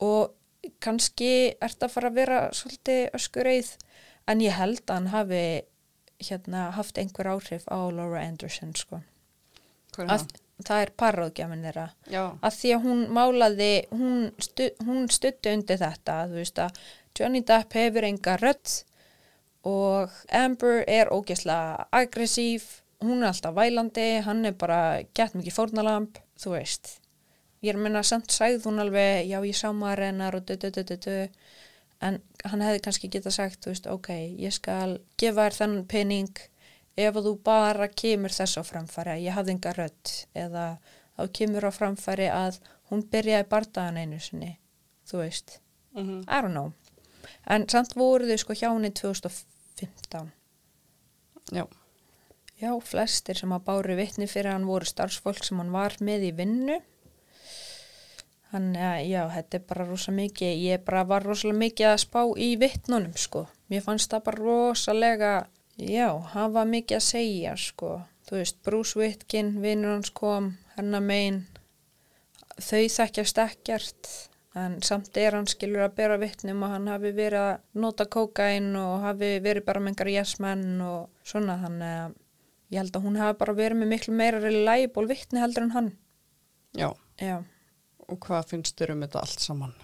og kannski ert að fara að vera svolítið öskureið en ég held að hann hafi hérna haft einhver áhrif á Laura Anderson sko. Að, það? er parróðgjafin þeirra. Að því að hún málaði hún, stu, hún stutti undir þetta þú veist að Johnny Depp hefur enga rödd og Amber er ógeðslega aggressív hún er alltaf vælandi hann er bara gett mikið fórnalamb þú veist ég er að minna samt sagði hún alveg já ég sá maður hennar og du. en hann hefði kannski geta sagt þú veist ok, ég skal gefa þér þennan pening ef þú bara kemur þess á framfæri ég hafði enga rödd eða þá kemur á framfæri að hún byrjaði bardagan einu sinni þú veist, Mhm. I don't know en samt voru þau sko hjá henni 2015 Já. já, flestir sem að báru vitni fyrir hann voru starfsfólk sem hann var með í vinnu hann, já, þetta er bara rosa mikið, ég bara var rosalega mikið að spá í vitnunum sko. Mér fannst það bara rosalega já, var mikið að segja sko, þú veist, Bruce Whitkin vinnur hans kom, hennar megin. Þau þekkjast ekkert en samt er hann skilur að bera vitnum og hann hafi verið að nota kókain og hafi verið bara með engar jæsmenn og svona. Þannig að ég held að hún hafi bara verið með miklu meira reliable vitni heldur en hann. Já. já, Og hvað finnst þér um þetta allt saman?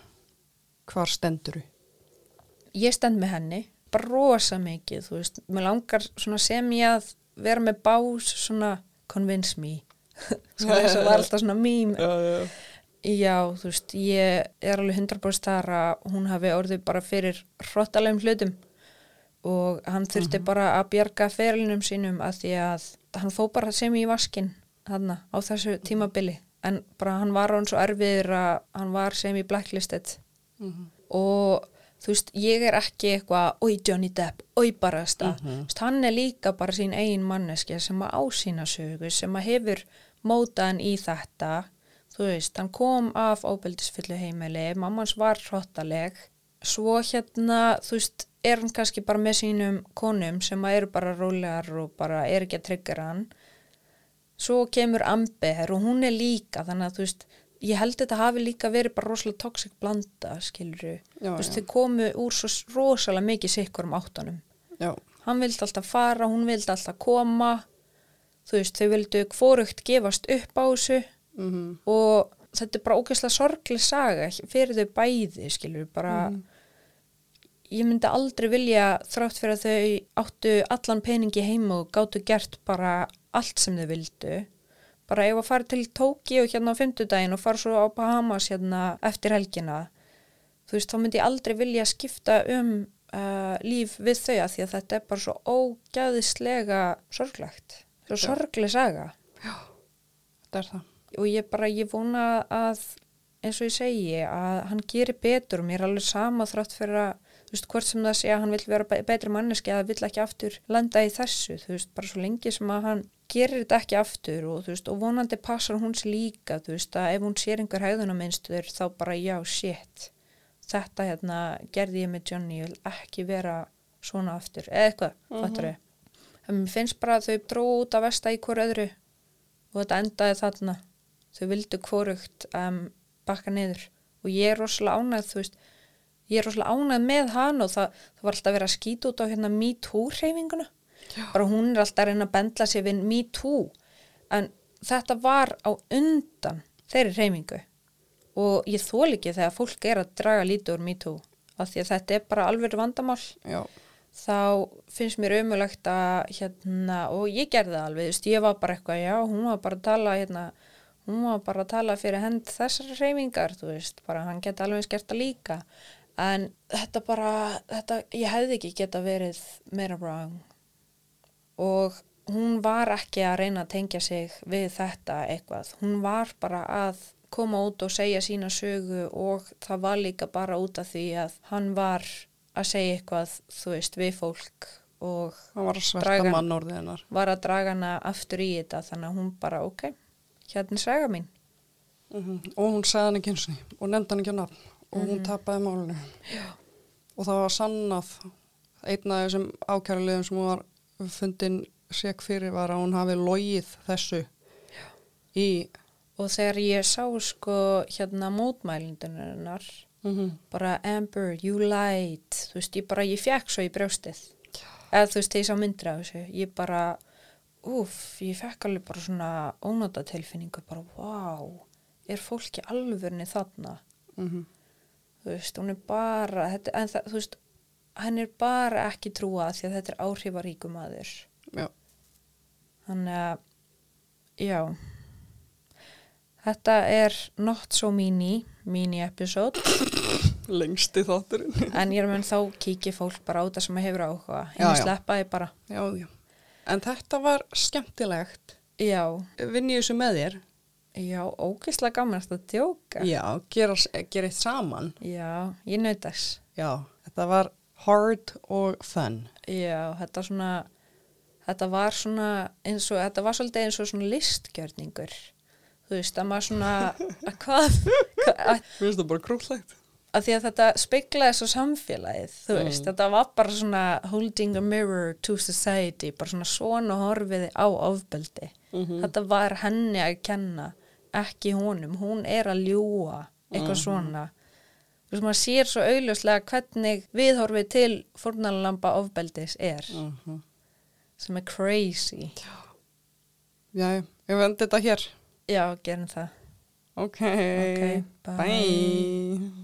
Hvar stendur þú? ég stend með henni bara rosa mikið, þú veist mér langar sem ég að vera með bás svona convince me svona þess að var alltaf svona mím Já, já. Já, þú veist, ég er alveg 100% þar að hún hafi orðið bara fyrir hrottalegum hlutum og hann þurfti bara að bjarga ferilnum sínum að því að hann fó bara sem í vaskin hann á þessu tímabili en bara hann var hann svo erfiður að hann var sem í blacklisted og þú veist, ég er ekki eitthvað, oi Johnny Depp, oi barasta mm -hmm. hann er líka bara sín eigin manneskja sem að ásýna sögu sem að hefur mótaðan í þetta. Þú veist, hann kom af óbeldisfullu heimili, mammans var hrottaleg. Svo hérna þú veist, er hann kannski bara með sínum konum sem að eru bara rólegar og bara er ekki að tryggja hann svo kemur Amber og hún er líka þannig að þú veist, ég held þetta hafi líka verið bara rosalega toxic blanda, skilur Já, þú veist, þau komu úr svo rosalega mikið sikkur um áttunum. Já, hann vildi alltaf fara, hún vildi alltaf koma. Þú veist, þau vildu hvorugt gefast upp á þessu. Mhm, og þetta er bara ógeðslega sorgleg saga fyrir þau bæði, skilur bara ég myndi aldrei vilja þrátt fyrir að þau áttu allan peningi heima og gáttu gert bara allt sem þau vildu. Bara ef að fara til Tókíu hérna á fimmtudaginn og fara svo á Bahamas hérna eftir helgina. Þú veist, þá myndi ég aldrei vilja skipta um uh, líf við þau að því að þetta er bara svo ógæðislega sorglegt, svo sorgleg saga. Þetta er það. og ég bara, ég vona að eins og ég segi, að hann gerir betur og mér er alveg sama þrátt fyrir að þú veist, hvort sem það sé að hann vil vera be- betri manneski að vill ekki aftur landa í þessu. Þú veist, bara svo lengi sem að hann gerir þetta ekki aftur og veist, og vonandi passar hún sér líka, veist, að ef hún sér einhver hægðunarmynstur þá bara já, shit. Þetta hérna gerði ég með Johnny, ég vil ekki vera svona aftur, eða eitthvað, fattur þau mér finnst bara að þau dróðu út að vesta í hver öðru og þetta endaði þarna. Þau vildu hvorugt um, bakka niður. Og ég er rosalega ánægð þú veist, ég er rosalega ánægð með hann og það, það var alltaf verið að skýta út á hérna Me Too hreyfinguna bara hún er alltaf að reyna að bendla sér við Me Too. En þetta var á undan þeirri hreyfingu. Og ég þól ekki þegar fólk er að draga lítið úr Me Too af því að þetta er bara alveg vandamál. Já, þá finnst mér umulagt að hérna, og ég gerði það alveg, þú veist, ég var bara eitthvað, já, hún var bara að tala hérna, hún var bara að tala fyrir hend þessar reyfingar, þú veist, bara hann geti alveg skert það líka, en þetta bara, þetta, ég hefði ekki geta verið meira wrong og hún var ekki að reyna að tengja sig við þetta eitthvað, hún var bara að koma út og segja sína sögu og það var líka bara út af því að hann var að segja eitthvað, þú veist, við fólk og hann var að sverta Dragan. mann orðið hennar. var að draga hana aftur í þetta þannig að hún bara, ok, hérna er saga mín Mm Og hún sagði hann ekki eins og nefndi hann ekki á nafn og hún tapaði málinu. Já. Og það var sannað einn af þessum ákærulegum sem hún var fundin sek fyrir var að hún hafi logið þessu Já. í og þegar ég sá sko hérna mótmælindunarnar mm bara Amber, you lied. Þú veist, ég bara, ég fekk svo í brjóstið. Eða þú veist, ég sá myndir af þessu ég bara, úff ég fekk alveg bara svona ónóta tilfinningu bara, wow er fólki alvörni þarna? Mhm. þú veist, hún er bara þetta, en það, þú veist, hann er bara ekki trúa því að þetta er áhrifaríkum aður Þannig að, já, þetta er not so mini, mini episode, lengsti þátturinn. en ég er með þá kíkir fólk bara á þetta sem hefur áhuga, en ég já. sleppa því bara. já, já. En þetta var skemmtilegt. Já, Vinn ég þessu með þér? já, ógeðslega gaman að þetta djóka. Já, gera, gera eitt saman. Já, ég naut þess. Já, þetta var hard og fun. Já, þetta svona, þetta var svona eins og, þetta var svolítið eins og svona listgjörningur. Þú veist, að maður svona, að hvað, að, Finnst það bara krúllegt? að því að þetta speglaði svo samfélagið, þú veist, þetta var bara svona holding a mirror to society, bara svona svona horfiði á ofbeldi. Þetta var henni að kenna, ekki honum, hún er að ljúa, eitthvað svona. Þú veist, maður sér svo augljóslega hvernig viðhorfið til fórnalampa ofbeldis er, sem er crazy. Já, ég vendi þetta hér. Já, gerum það. Ok, Ok, bye. bye.